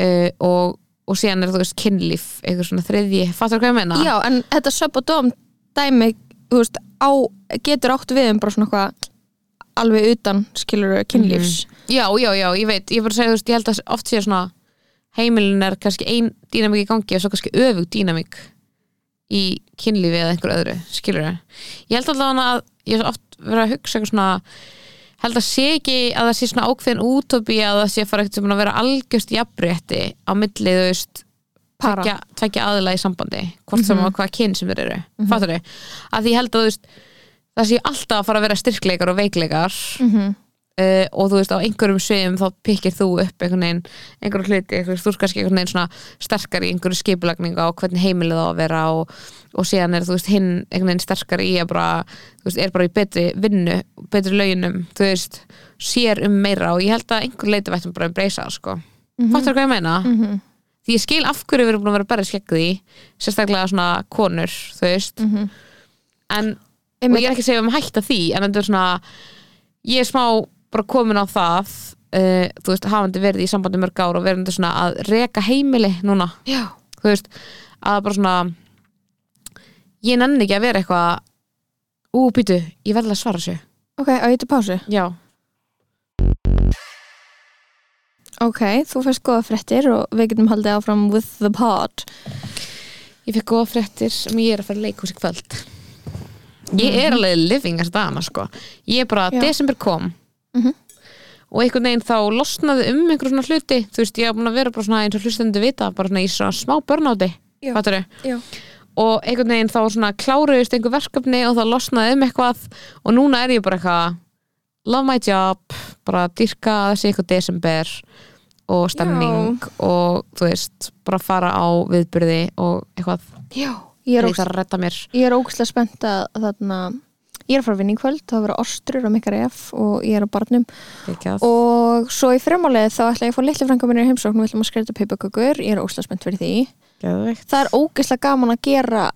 uh, og, og síðan er þú veist kynlíf eitthvað svona þriðji, fattur hvað ég meina? já, en þetta sub og dom dæmi, þú veist, á, getur átt við um bara svona eitthvað alveg utan, skilur kynlífs. Já, já, já, ég veit, ég bara að segja þú veist, ég held að oft sé svona heimilin er kannski ein dýnamík í gangi og svo kannski öfug dýnamík í kynlífi eða einhver öðru skilur þau, ég held allavega að ég hef oft verið að hugsa eitthvað svona held að sé ekki að það sé svona ákveðin útópi að það sé fara eitthvað að vera algjörst jafnrétti á milli þú veist tvekja, aðila í sambandi hvort sem að hvaða kyn sem þeir eru. Mm -hmm. fattur þau, að því held að þú veist það sé alltaf að fara að vera styrkleikar og veikleikar -hmm. uh, og þú veist á einhverjum sviðum þá pikkir þú upp einhvern veginn einhverjum hluti, einhver, þú ert kannski einhvern veginn svona sterkar í einhverju skipulagninga og hvernig heimilið á að vera og, og síðan er þú veist hinn einhvern veginn sterkar í að bara þú veist, er bara í betri vinnu betri launum, þú veist sér um meira og ég held að einhver leiti vættum bara að breysa sko, mm -hmm. fattur hvað ég meina Mhm. því ég skil af hverju við erum búin að vera bara skegg því, sérstaklega svona konur, þú veist Mhm. en og ég er ekki að segja um að hætta því en þetta er svona ég er smá bara komin á það uh, þú veist, hafandi verið í sambandi mörg ár og verið svona að reka heimili núna, já, þú veist að bara svona ég nenni ekki að vera eitthvað ú, býtu, ég verð að svara sér ok, á ég til pásu? Já. Ok, þú fyrst góða fréttir og við getum haldið áfram with the pod. Ég fekk góða fréttir sem ég er að fara að leika hús í kvöld Ég er alveg living þess dama sko Ég er bara, Já. desember kom Mhm. og einhvern veginn þá losnaði um einhver svona hluti þú veist, ég hef búin að vera bara svona eins og hlustendu vita bara svona í svona smá börnáti Já. fattarðu? Já. og einhvern veginn þá svona kláruðist einhver verkefni og það losnaði um eitthvað og núna er ég bara eitthvað love my job, bara dyrka þessi eitthvað desember og stemning og þú veist bara fara á viðbyrði og eitthvað Já Ég er, ógst, að redda mér. Ég er spennt að þarna Ég er að fara að vinna í kvöld, það að vera ostrur og mikkar ef og ég er á barnum. Gekjað. og svo í fremálið þá ætla ég að fá litli frænka minni í heimsókn og við ætlum að skreita pipakökur, ég er ógstlega spennt fyrir því. Geðveikt. það er ógeðslega gaman að gera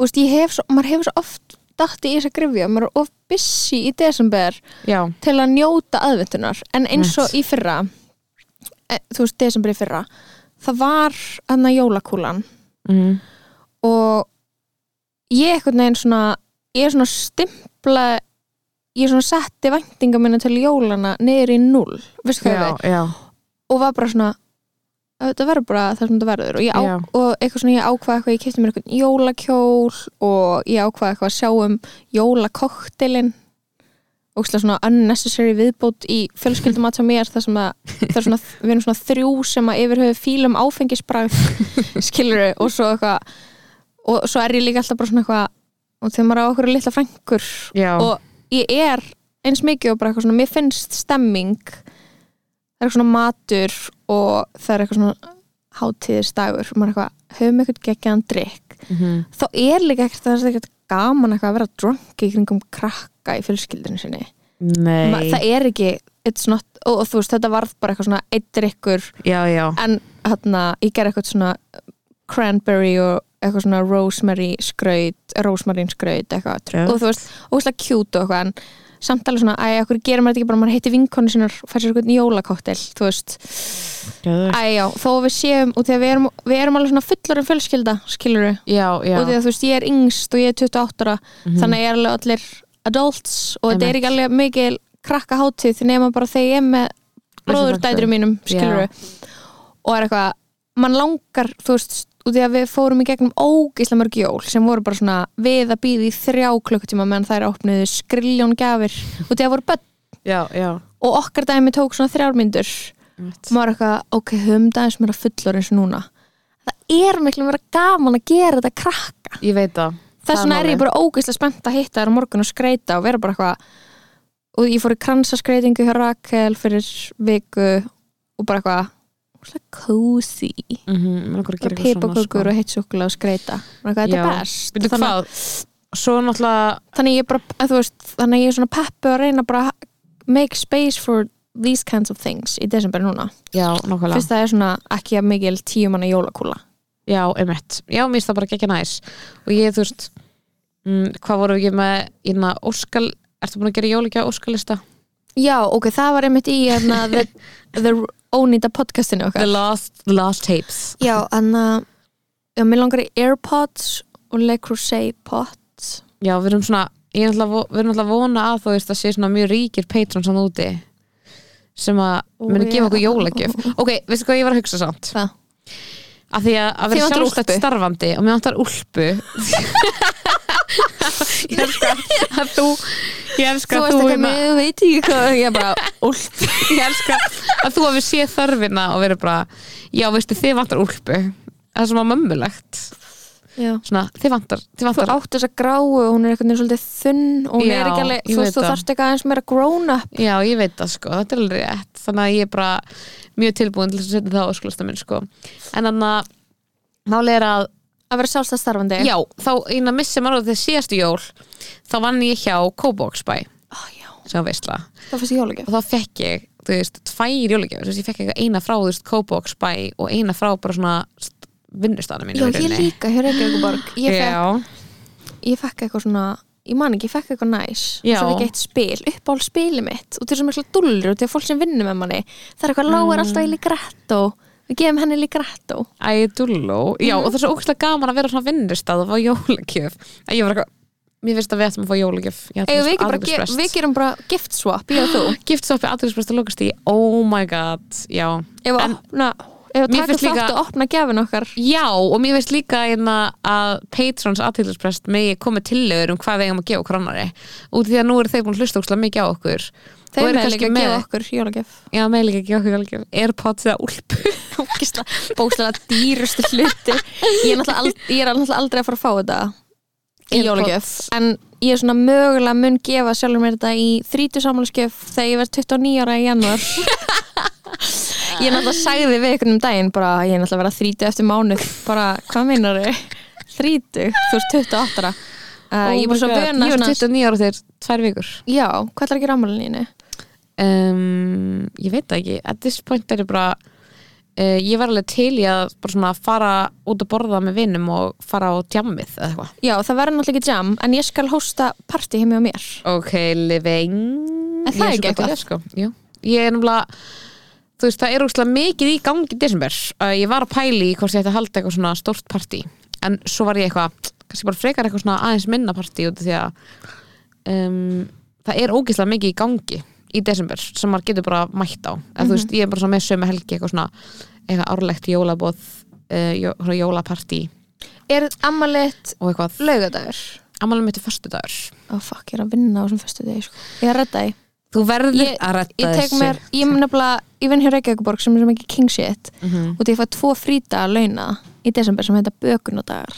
Þú veist, ég hef svo, maður hefur svo oft datti í þess að grifja, maður er of busy í desember Já, til að njóta aðventunar. En eins og í fyrra e, þú veist, desember í fyrra það var hann að jólakúlan. Mm. Og ég eitthvað neginn svona ég er svona stimpla ég er svona setti væntinga minna til jólana niður í null, veistu hvað já, við já, og var bara svona þetta verður bara það sem þetta verður. Og, á, og eitthvað svona ég ákvað eitthvað ég kefti mér eitthvað jólakjól og ég ákvað eitthvað að sjá um jólakoktelin og svona unnecessary viðbót í fjölskyldumat sem mér þar sem að það er svona, við erum svona þrjú sem að yfir höfu fílum áfengisbragð skilur og svo eitthvað og svo er ég líka alltaf bara svona eitthvað og þegar maður á okkur litla frængur já. og ég er eins mikið og bara eitthvað svona, mér finnst stemming það er eitthvað svona matur og það er eitthvað svona hátíðisdagur og maður er eitthvað, höfum eitthvað geggjaðan drikk Mhm. þá er líka ekkert það er ekkert gaman eitthvað að vera drunk í kringum krakka í fjölskyldinu sinni Ma, það er ekki it's not, og, og þú veist, þetta varð bara eitthvað svona eitt drikkur já, já en hérna, ég ger eitthvað svona cranberry og eitthvað svona rosemary skraut, rosmarín skraut eitthvað, Já. og þú veist, óslega cute og eitthvað, en samt alveg svona æ, okkur gerir maður þetta ekki bara, maður heitir vinkonu sinnar og fær sér eitthvað jólakoktel, þú veist. Geðveikt. æ, já, þó við séum, og því að við erum, við erum alveg svona fullorinn fjölskylda, skilur við Já, já og því að þú veist, ég er yngst og ég er 28 ára Mhm. þannig að ég er alveg allir adults og þetta er ekki alveg mikil krakka hátíð nema bara þegar ég er með bróðurdætri mínum, skilur og er eitthvað, mann langar þú veist, út í að við fórum í gegnum ógislega mörg jól sem voru bara svona við að býða í þrjá klukkutíma meðan þær opnuðu skriljón gafir út í að voru börn. Já, já. Og okkar dæmi tók svona þrjármyndur og maður er eitthvað, ok, höfum dæmis mér að fullor eins og núna. Það er miklu mér gaman að gera þetta krakka. Ég veit það. Þess vegna er ég bara ógeðslega spennt að hitta þér á morgun og skreita og vera bara eitthvað og ég fór í kransaskreitingu hjá Rakel fyrir viku og bara eitthvað cozy. Eitthvað svona, pipakökur sko. og heitt súkulega og skreita þetta er best. Þannig, náttúrulega þannig ég bara, veist þannig ég er svona peppu að reyna bara make space for these kinds of things í desember núna, Já, fyrst það er svona ekki að mikil tíu manna jólakúla. Já, einmitt, já, mér finnst það bara ekki næs. Og ég, þú veist mm, hvað voru við ekki með ína óskal, ertu búin að gera jólikja óskalista? Já, ok, það var einmitt í hérna, the, the ónýta podcastinu okkar. The Last, the last Tapes. Já, en að já, mér langar í Airpods og Le Creuset Pots. Já, við erum svona, ég er vo- við erum náttúrulega að vona að þú veist að sé svona mjög ríkir patrons hann úti sem að muni gefa okkur jólagjöf. Ok, veistu hvað ég var að hugsa samt? Hvað? Að því að, að vera sjálfstætt starfandi og mér vantar úlpu Ég elska að þú Ég elska Þú að veist þú ekki hérna- með, veit ekki hvað ég bara, úlp. Ég elska að þú hafi séð þörfina og verið bara, já veistu þið vantar úlpu. Það er svona mömmulegt. Svona, þið vantar, Þú átt þessa gráu og hún er eitthvað svolítið þunn og hún Já, er ekki alveg, ég þú veist, þú það. þarft eitthvað aðeins meira grown up. Já, ég veit það sko, þetta er alveg rétt. Þannig að ég er bara mjög tilbúin til þess að setja það á óskulasta minn sko. En þannig að er að vera sjálfstæð starfandi já, þá eina missi maður því síðastu jól þá vann ég hjá Ó, já. sem veistla Það og þá fekk ég, þú veist, tvær veist, ég fekk eitthvað eina frá, þú veist, Kóboxbæ og eina frá bara svona vinnustæðanum Já, ég líka, hér Reykjavíkuborg ég, fekk- ég fekk eitthvað svona ég man ekki, ég fekk eitthvað næs. Og svo fekk ég eitt spil, uppáhald spili mitt. Og til þessum eitthvað dullur og til að fólk sem vinnur með manni. Það er eitthvað lágar alltaf í ligretto við gefum henni ligretto Æ, dulló Já, Mhm. og það er svo ógæslega gaman að vera svona vinnustæð og fá jólagjöf. Að ég var eitthvað mér finnst að við ættum að fá jólagjöf. Við, við gerum bara gift swap, ég og þú. Gift swap í aðeinsprest að lókast í oh my god, já. Ef við En- finnst þátt líka- og opna gefin okkar. Já, og mér veist líka hérna að Patrons aðtilsprest megi komið tillögur um hvað við eigum að gefa okkur annari út af því að nú eru þeir búin að hlusta ókslega mikið á okkur Þeir eru kannski að gefa okkur jólagjöf. Já, með líka að gefa okkur jólagjöf. Airpods eða úlpu. Bókslega dýrustu hluti Ég er náttúrulega ald, ég er náttúrulega aldrei að fara að fá þetta í jólagjöf. En ég er svona mögulega mun gefa sjálfur mér þetta í 30 samanlskjöf þegar ég verð 29 ára í januar Ég er náttúrulega sagði við einhvern um daginn bara ég er náttúrulega að vera 30 eftir mánuð. Bara, hvað meinar þau? 30, þú veist 28 ára. Uh, Ég svo vöna Ég var svona 29 ára þegar tvær vikur. Já, hvað er ekki henni? Um, Ég veit það ekki. At this point er ég bara uh, Ég var alveg til í að svona fara út að borða með vinnum og fara á djammið eða eitthvað. Já, það verður náttúrulega ekki jam en ég skal hósta partí heim hjá mér. Ok, living. Er það Ég ekki eitthvað? það, sko. Ég er náttúrulega Þú veist, það er úrslega mikið í gangi í desember uh, Ég var að pæli í hvort ég ætti að halda eitthvað svona stórt partí En svo var ég eitthvað kannski bara frekar eitthvað svona aðeins minna partí út af því að um, það er ógeðslega mikið í gangi í desember sem maður getur bara mætt á. En þú veist, ég er bara með sömu helgi eitthvað svona eitthvað árlegt jólabóð uh, jó, svona jólapartí. Er og eitthvað. laugadagur? ammálum mitt er föstudagur. Ó, fuck, ég er að vinna á þessum föstu degi sko. Ég er að redda því. Þú verður Ég- að tek mér, ég vinn hjá Reykjavíkuborg sem er sem ekki king shit. Mhm. og því ég fæ tvo fríta að launa í desember sem heita bökunadagar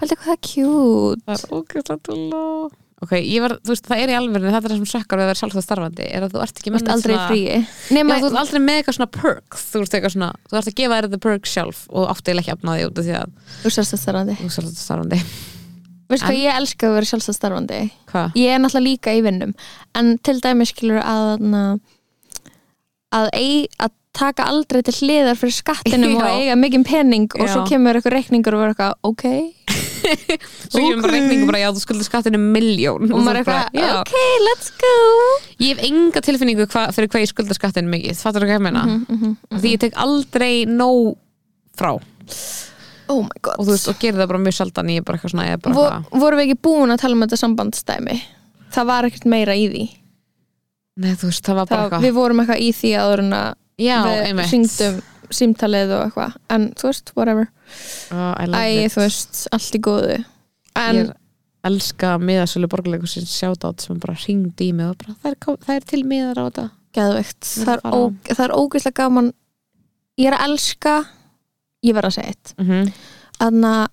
Heldur hvað? Það er cute. Það er ógeðslega tulla Ok, ég var, þú veist, það er í alvörinu þetta er það sem sökkar við að vera sjálfsagt starfandi er að þú ert ekki með ert aldrei í svona- fríi. Já, Nema, þú ert aldrei með eitthvað svona perks þú ert eitthvað svona, þú ert að gefa þér þetta perks sjálf og átti eiginlega ekki afnaði út af því að þú sérst að starfandi þú er sjálfsagt starfandi Veistu hvað ég elska að vera sjálfstæð starfandi Hvað? Ég er náttúrulega líka í vinnum. En til dæmis skilur að að, að, að taka aldrei til hliðar fyrir skattinum og Já. eiga mikið pening og svo Já. kemur eitthvað reikningur og verður eitthvað ok Svo ég bara reikningu bara, já, þú skuldir skattinu miljón og maður er eitthvað já. ok, let's go Ég hef enga tilfinningu hva, fyrir hvað ég skuldar skattinu mikið Fattur þú hvað ég meina? mm -hmm. Því ég tek aldrei nóg frá oh my god og þú veist, og gerir það bara mjög sjaldan ég er bara eitthvað svona, ég er bara Vo, eitthvað vorum við ekki búin að tala um þetta sambandsdæmi það var ekkert meira í því Nei, þú veist, það var bara það, eitthvað við vorum eitthvað í því áður en að Já, einmitt. syngdum símtalið og eitthvað. En þú veist, whatever. Oh, Æ, þú veist, allt í góðu. En Ég elska miðasölu borgarleikusins sjátátt sem bara ringdi í mig og bara, það er, það er til miðar á þetta. Geðveikt. Vil það er, er ógeðslega gaman. Ég er að elska ég verð að segja eitt. Mm -hmm. þannig að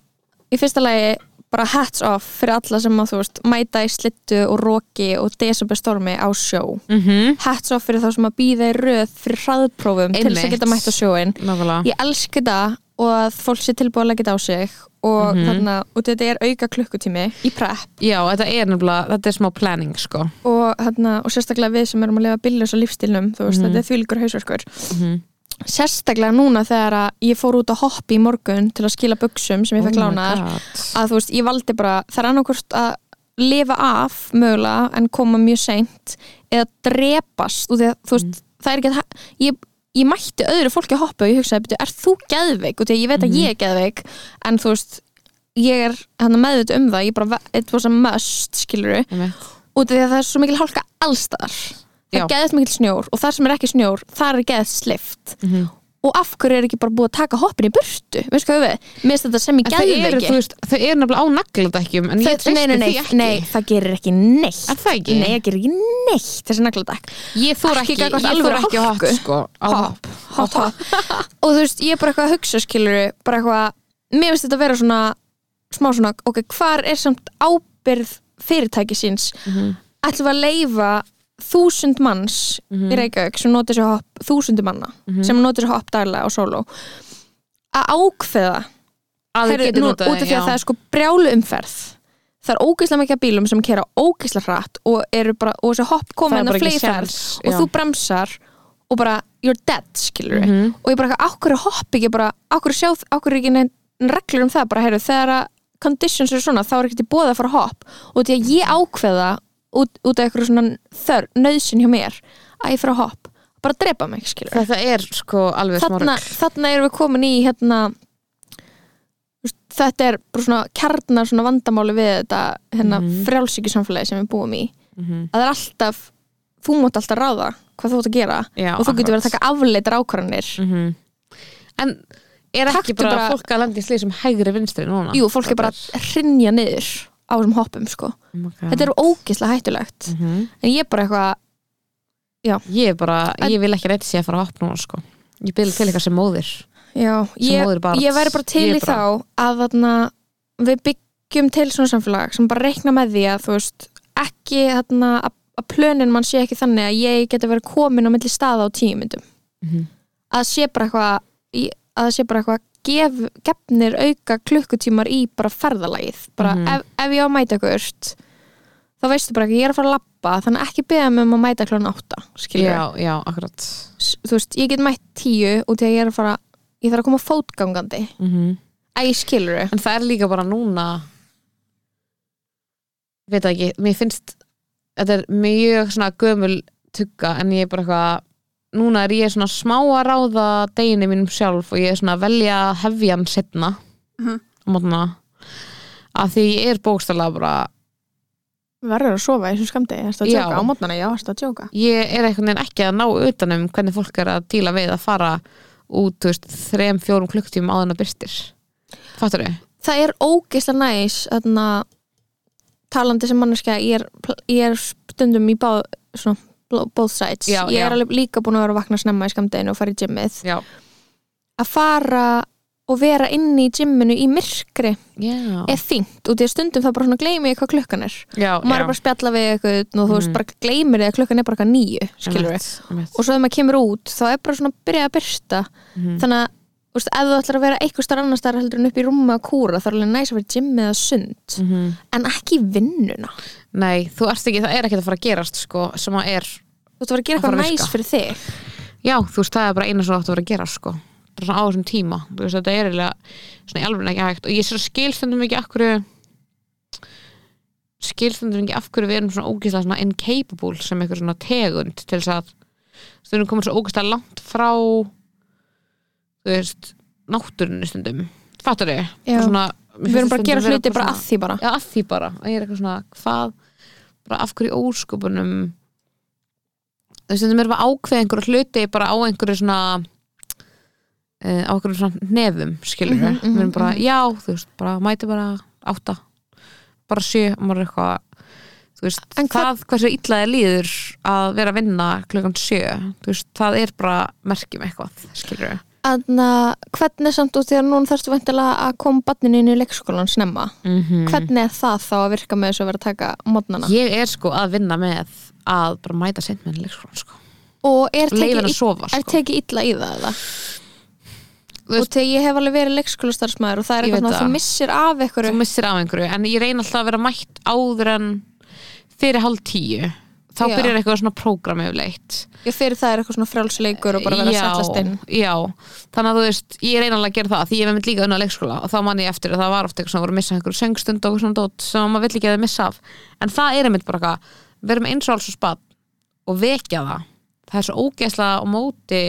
í fyrsta lagi bara hats off fyrir alla sem að þú veist mæta í slittu og roki og desemberstormi á sjó. Mm -hmm. hats off fyrir þá sem að býða í röð fyrir hraðprófum til þess að geta mætt á sjóin Nákvæmlega. Ég elska þetta og að fólk sé tilbúið að leggja þetta á sig og, Mhm. þarna, og þetta er auka klukkutími í prep. Já, þetta er nefnilega, þetta er smá planning sko. Og, þarna, og sérstaklega við sem erum að lifa billus og lífstilnum, þú veist, Mhm. þetta er þvílíkur hausverkur. Mm sérstaklega núna þegar að ég fór út að hoppi í morgun til að skila buksum sem ég fekk lánar að þú veist, ég valdi bara, það er annarkvort að lifa af mögulega en koma mjög seint eða drepast og því að þú veist, það er ekki að ég, ég mætti öðru fólki að hoppa og ég hugsaði, "Bíddu, er þú geðveik? og því að ég veit að ég er geðveik en þú veist, ég er meðvita um það, ég bara, it was a must skiluru, út af því að það er svo mikil hálka allstar það er geðast mikil snjór og það sem er ekki snjór það er geðast slift Mhm. og af hverju er ekki bara búið að taka hoppin í burtu? Veist hvað við, mér finnst þetta sem eru, geðveiki. þú veist, þau eru nefnilega á nagladekkjum en ég nei, því ekki. nei, það gerir ekki neitt. Er það ekki? Nei, það gerir ekki neitt þessi nagladekk Ég þór Ekki ekki, ég þór ekki hopp sko á Hopp, hopp, hopp Og þú veist, ég er bara eitthvað að hugsa skilur bara eitthvað, mér finnst þetta að vera svona smá svona, ok, hvar er samt ábyrð fyrirtæki síns Mhm. ætlum við að leifa þúsund manns Mhm. í Reykjavík sem notir sér hopp, þúsundu manna sem notir sér hopp daglega á sóló. Að ákveða Að nú, notað út af því að það er sko brjálu umferð það er ógeðslega mikið bílum sem kera ógeðslega hratt og eru bara, og þessi hopp Það koma er inn bara að ekki fleiðferð séns, og þú bremsar og bara, you're dead, skilur Mhm. og ég bara, ákveður hopp ekki bara ákveður sjá, ákveður ekki neinn reglur um það bara, heyrðu, þegar að conditions eru svona, þá er ekki bóða að fara hopp. Og því að ég ákveða út, út af eitthvað svona þör, nöðsin hjá mér að ég fara að hopp, bara drepa mig, skilur Þetta er sko alveg smá þarna, erum við komin í hérna þetta er bara svona kjarnar svona vandamáli við þetta hérna mm Mhm. frjálsíkjusamfélagi sem við búum í Mhm. að það er alltaf, þú mátt alltaf ráða hvað þú átt að gera Já, og þú getur verið að taka afleitar ákvarðanir Mhm. En er ekki bara, bara- fólk að landa í slið sem hægri vinstri núna? Jú, fólk er bara að hrinja niður á þessum hoppum sko. okay. þetta er ógislega hættulegt Mhm. en ég er bara eitthvað Ég er bara, ég vil ekki reyndi sé að fara að hopna núna sko Ég byrja til eitthvað sem móðir já, Sem ég, móðir barns. ég væri bara til í bara- þá að þarna, við byggjum til svona samfélag sem bara reikna með því að þú veist ekki þarna, að, að plönin mann sé ekki þannig að ég geti verið komin á milli staða á tíu myndum Mhm. að sé bara eitthvað að það sé bara eitthvað gef, gefnir auka klukkutímar í bara ferðalagið. Bara Mhm. ef, ef ég á að mæta eitthvað þá veistu bara ekki, ég er að fara að labba þannig ekki beða mig um að mæta klón átta skilur Já, já, akkurat. Þú veist, ég get mætt tíu út í að ég er að fara ég þarf að koma fótgangandi. Mm að ég skilur En það er líka bara núna veit ekki, mér finnst þetta er mjög svona gömul tugga en ég er bara eitthvað núna er ég svona smá að ráða deginu mínum sjálf og ég er svona að velja að hefja hann setna Mhm. á mótna að því ég er bókstæðlega bara verður að sofa í þessum skamdi, erstu að Já. djóka á mótnana, já, erstu að djóka ég er einhvern veginn ekki að ná utanum hvernig fólk er að díla við að fara út, þú veist, þrem, fjórum klukktíum áðan að byrstir Fattur þau? það er ógeðslega næs þarna, talandi sem manneskja ég er, ég er stundum í báð svona, both sides. Já, ég já. er alveg líka búin að vera að vakna snemma í skamdeginu og fara í gymmið. Já, að fara og vera inni í gymminu í myrkri já, er fínt. Og því að stundum það bara svona gleymi ég hvað klukkan er. Já, og maður er bara að spjalla við eitthvað og þú veist Mhm. bara gleymir því að klukkan er bara nýju og svo þegar maður kemur út þá er bara svona að byrja að byrsta Mhm. þannig að þú veist, ef þú ætlar að vera eitthvað starf annar starf heldur en upp í rúmi að kúra þá er alveg næs að vera gym eða sund. Mhm. en ekki vinnuna. Nei, þú ert ekki, það er ekki að fara að gerast sko, sem að er, þú veist að vera að gera eitthvað að næs fyrir þig. Já, þú veist, það er bara eina sem þú átt að vera að gera sko, bara svona á þessum tíma. Þú veist, þetta er eiginlega svona í alveg ekki hægt. Og ég sér að skilstundum ekki af hverju skilstundum ekki af hverju við erum svona ógeðslega svona incapable sem eitthvað svona tegund til þess að við erum komin svo ógeðslega langt frá þú veist náttúrunni stundum, fattur þau? Svona, við erum bara að gera hluti bara að því bara. Já, að því bara, að ég er eitthvað svona hvað, bara af hverju ósköpunum þú veist, þetta erum við að ákveða einhverju hluti bara á einhverju svona uh, á einhverju svona nefum skilur við, Mhm, mhm, við erum bara, mhm. já þú veist, bara mæti bara átta bara sjö, og maður er eitthvað þú veist, En það hversu illaði líður að vera að vinna klukkan sjö þú veist, það er bara merkjum eitthvað, skilur við Þannig að hvernig samt út því að núna þarfstu væntilega að koma barninu inn í leikskólan snemma? Mm hvernig er það þá að virka með þess að vera að taka mótnana ég er sko að vinna með að bara mæta seint með leikskólan sko. og er og tekið, henni að sofa er sko. tekið illa í það eða? Þú og þegar ég hef alveg verið leikskólastarfsmæður og það er eitthvað svona að þú missir af þú einhverju missir af einhverju en ég reyna alltaf að vera mætt áður en fyrir hálf tíu þá Já. byrjar eitthvað svona prógram yfirleitt ég fyrir það er eitthvað svona frjálsleikur og bara vera að já, sætlast inn já, þannig að þú veist ég reyna alveg að gera það, því ég hef mynd líka unna leikskóla og þá man ég eftir að það var ofta eitthvað svona voru að missa einhverju söngstund og eitthvað svona dót sem maður vill ekki að það missa af en það er einmitt bara eitthvað, verum eins og alls og spatt og vekja það það er svo ógeðslega á móti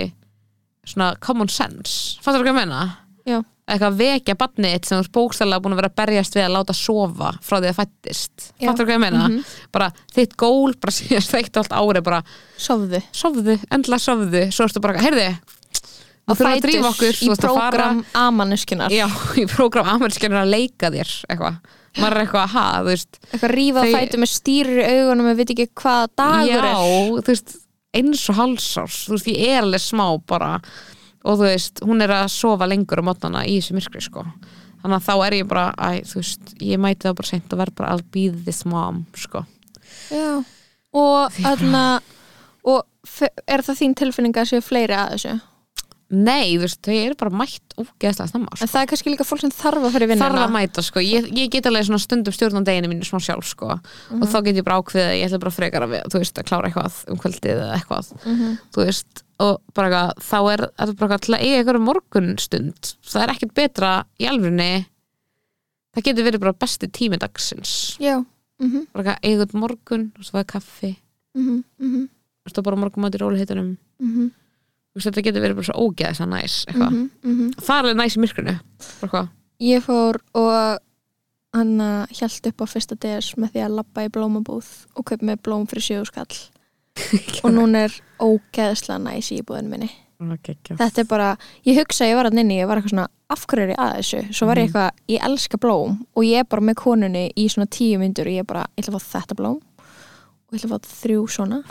svona common sense fattur þú hvað ég meina? Já. eitthvað vekja barnið þitt sem þú ert bókstæðlega búin að vera að berjast við að láta sofa frá því að fættist Já. fattur hvað ég meina? Mhm. bara þitt gól, bara síðast eitt og allt ári bara sofðu sofðu, endla sofðu svo ertu bara, heyrði og þurfum að drífa okkur, í þú prógram amanuskunar já, í prógram amerískjarnir að leika þér eitthvað, maður er eitthvað að ha, þú veist eitthvað rífa Þau- fætu með stýrir í augunum og veit ekki hvað dagur já, er. þú veist eins og halsárs, þú veist, ég er alveg smá bara, og þú veist hún er að sofa lengur á mótnana í þessu myrkri sko, þannig að þá er ég bara æ, þú veist, ég mæti það bara seint og verð bara I'll be this mom, sko. Já. og þarna og fe- er það þín tilfinning að séu fleiri að þessu nei, þú veist, þau eru bara mætt ógeðslega snemma, sko. en það er kannski líka fólk sem þarf að fyrir vinnuna. Þarf að mæta sko, ég, ég get alveg svona stundum stjórn á deginu mínu smá sjálf sko. Og þá get ég bara ákveðið að ég ætla bara frekar að þú veist, að klára eitthvað um kvöldið eða eitthvað, Mhm. þú veist. Og bara eitthvað, þá er þetta bara eitthvað eiga eitthvað morgunstund, það er ekkert betra í alvörinni það getur verið bara besti tími dagsins. Já mhm, bara veist, þetta getur verið bara svo ógeðis að næs, eitthvað, mhm, mhm. það er alveg næs í myrkrinu bara eitthvað, ég fór og hann hjælt upp á fyrsta DS með því að labba í blómabúð og kaup með blóm fyrir sjöðuskall og núna er ógeðslega næs í íbúðinu minni. Okay, þetta er bara, ég hugsa að ég var að nynni ég var eitthvað svona, af hverju er ég að þessu? Svo var ég Mhm. eitthvað, ég elska blóm. Og ég er bara með konunni í svona tíu myndur og ég er bara, ég ætla að fá þetta blóm. Og ég ætla að fá þrjú svona.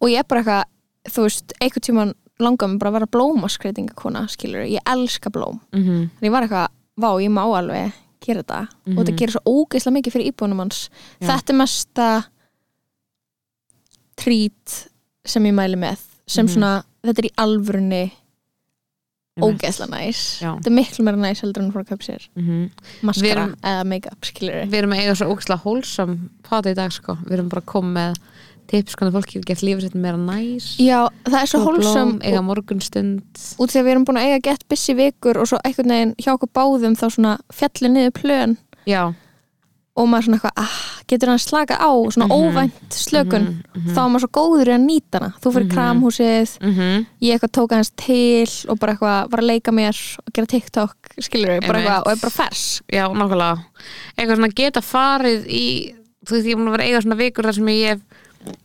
Og ég er bara eitthvað, þú veist einhvern tímann langar mig bara að vera blómaskreitingakona skilur, ég elska blóm mm -hmm. þannig ég var eitthvað, vá, ég má alveg gera þetta og þetta Mhm. gerir svo ógeðslega mikið fyrir íbúinum hans Já. þetta er mesta trít sem ég mæli með sem Mhm. svona, þetta er í alvörunni ógeðslega næs Já. þetta er miklu meira næs heldur en að fór að köpa sér Við maskara eða make-up skilur Við erum að eiga svo ógæslega hólsam pata í dag sko, við erum bara með tips hvernig fólk getur gett lífið sitt meira næs. Já, það er svo blóm, eiga morgunstund. Út því að við erum búin að eiga gett busy vikur og svo einhvern veginn hjá okkur báðum þá svona fjallir niður plön. Já, og maður svona eitthvað, ah, getur hann slaka á? Svona Mhm. óvænt slökun. Mhm, þá er maður svo góður í að nýta hana. Þú fyrir Mhm. kramhúsið, mhm, ég eitthvað tók hans til og bara eitthvað var að leika mér og gera TikTok, skilur við, og er bara fers já, nákvæmlega. Eitthvað svona geta farið í þú veist, ég er búin að vera eiga svona vikur þar sem ég hef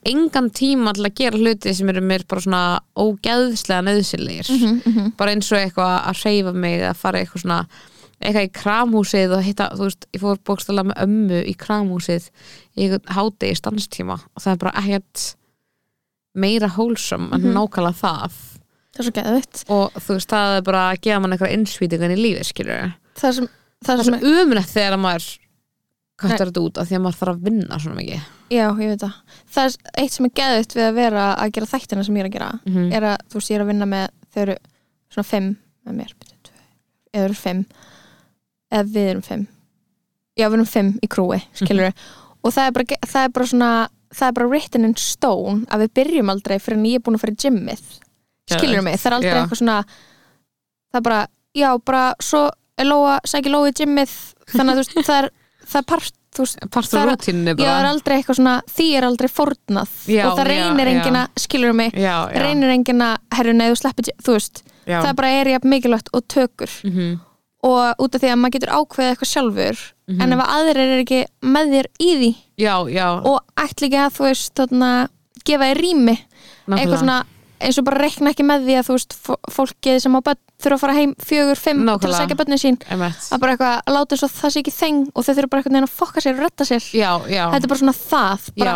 engan tíma til að gera hluti sem eru mér bara svona ógeðslega nöðsilegir -hmm. bara eins og eitthvað að hreyfa mig að fara eitthvað svona eitthvað í kramhúsið og hitta, þú veist, ég fór bókstala með ömmu í kramhúsið í eitthvað hádegi stanstíma og það er bara ekkert meira hólsam en Mhm. nákvæmlega það það er svo geðvitt og þú veist, það er bara að gefa mann eitthvað innsvítingan í lífi, skilur það sem, það er sem svo umrætt þegar maður kattar þetta út af því að maður þarf að vinna svona mikið. Já, ég veit það. Það er eitt sem er geðvitt við að vera að gera þættina sem ég er að gera Mhm. er að, þú veist, ég er að vinna með þau eru svona fimm með mér byrju, tvö, eða þau eru fimm eða við erum fimm. Já, við erum fimm í krúi, skilur og það er, bara, ge- það er bara svona það er bara written in stone að við byrjum aldrei fyrir en ég er búin að fara í gymmið. Skilur mig, það er aldrei Já. eitthvað svona það er bara, já, bara svo er Lóa, sækir Lóa í gymmið þannig að þú veist, það er, það er part partur er- já, það er bara aldrei eitthvað svona því er aldrei fornað Já, og það já, reynir já. að, skilur mig já, já, reynir enginn að, herru, sleppir gy- þú veist, já. það bara er jafn mikilvægt og tökur Mhm, og út af því að maður getur ákveðið eitthvað sjálfur mhm. en ef að aðrir er ekki með þér í því já, já, og ætli ekki að þú veist, þarna gefa þér rými nákvæmlega. eitthvað svona eins og bara reikna ekki með því að þú veist fó- fólkið sem á börn þurfa að fara heim fjögur, fimm til að sækja börnin sín. Einmitt. að bara eitthvað að láta eins og það sé ekki þeng og þau þurfa bara eitthvað að fokka sér og retta sér. Já, já, þetta er bara svona það. Bara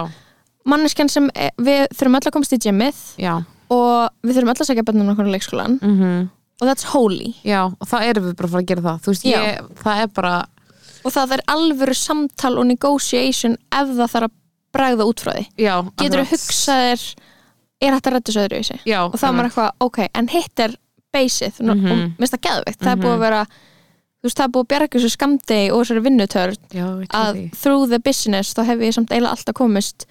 manneskjan sem e- við þurfum öll að komast í gymmið já, og við þurfum öll að sækja börnum okkur á leikskólan mhm. Og that's holy. Já, og það erum við bara að fara að gera það. Veist, ég, það er bara og það er alvöru samtal og negotiation ef það þarf að bregða út frá því. Getur þú hugsað þér er að rætta þessu öðru í sig Já, og þá er maður eitthvað, ok, en hitt er basið mm Mhm. og minnst það geðveikt það er búið Mhm. að vera þú veist, það er búið að bjarga þessu skamdegi og þessari vinnutörn að því. through the business þá hef ég samt eiginlega alltaf komist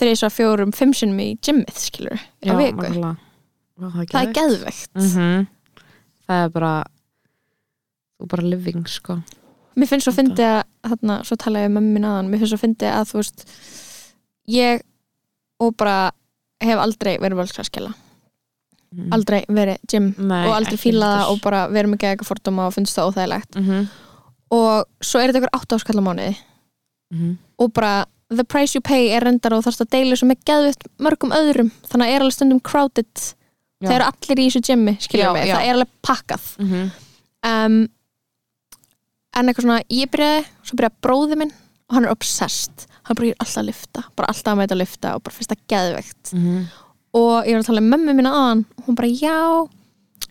þrýsa, fjórum, fimm sinnum í gymmið skilur, á Já, viku nákvæmlega. Vá, Það er geðveikt. geðveikt Mhm. Það er bara er bara living, sko mér finnst svo Þetta. fyndi að, þarna, svo tala ég um mömmin aðan, mér finnst svo fyndi að þú veist ég og bara hef aldrei verið völdsklaskjala Mhm. aldrei verið gym Nei, og aldrei ekki fílað það heldur. og bara verið geða eitthvað fordóma og finnst það óþægilegt Mhm, og svo er þetta ykkur átt áskalla mánuði mhm. og bara the price you pay er reyndar og þarfst að deila sem er geðvitt mörgum öðrum þannig að er alveg stundum crowded Já. þeir eru allir í þessu gymmi, skiljum já. það er alveg pakkað Mhm. um, en eitthvað svona ég byrjaði, svo byrjaði bróði minn og hann er obsessed, hann bara ég er alltaf að lifta bara alltaf að mæta að lifta og bara finnst það geðveikt. Mhm. og ég var að tala um mömmu mína aðan og hún bara já.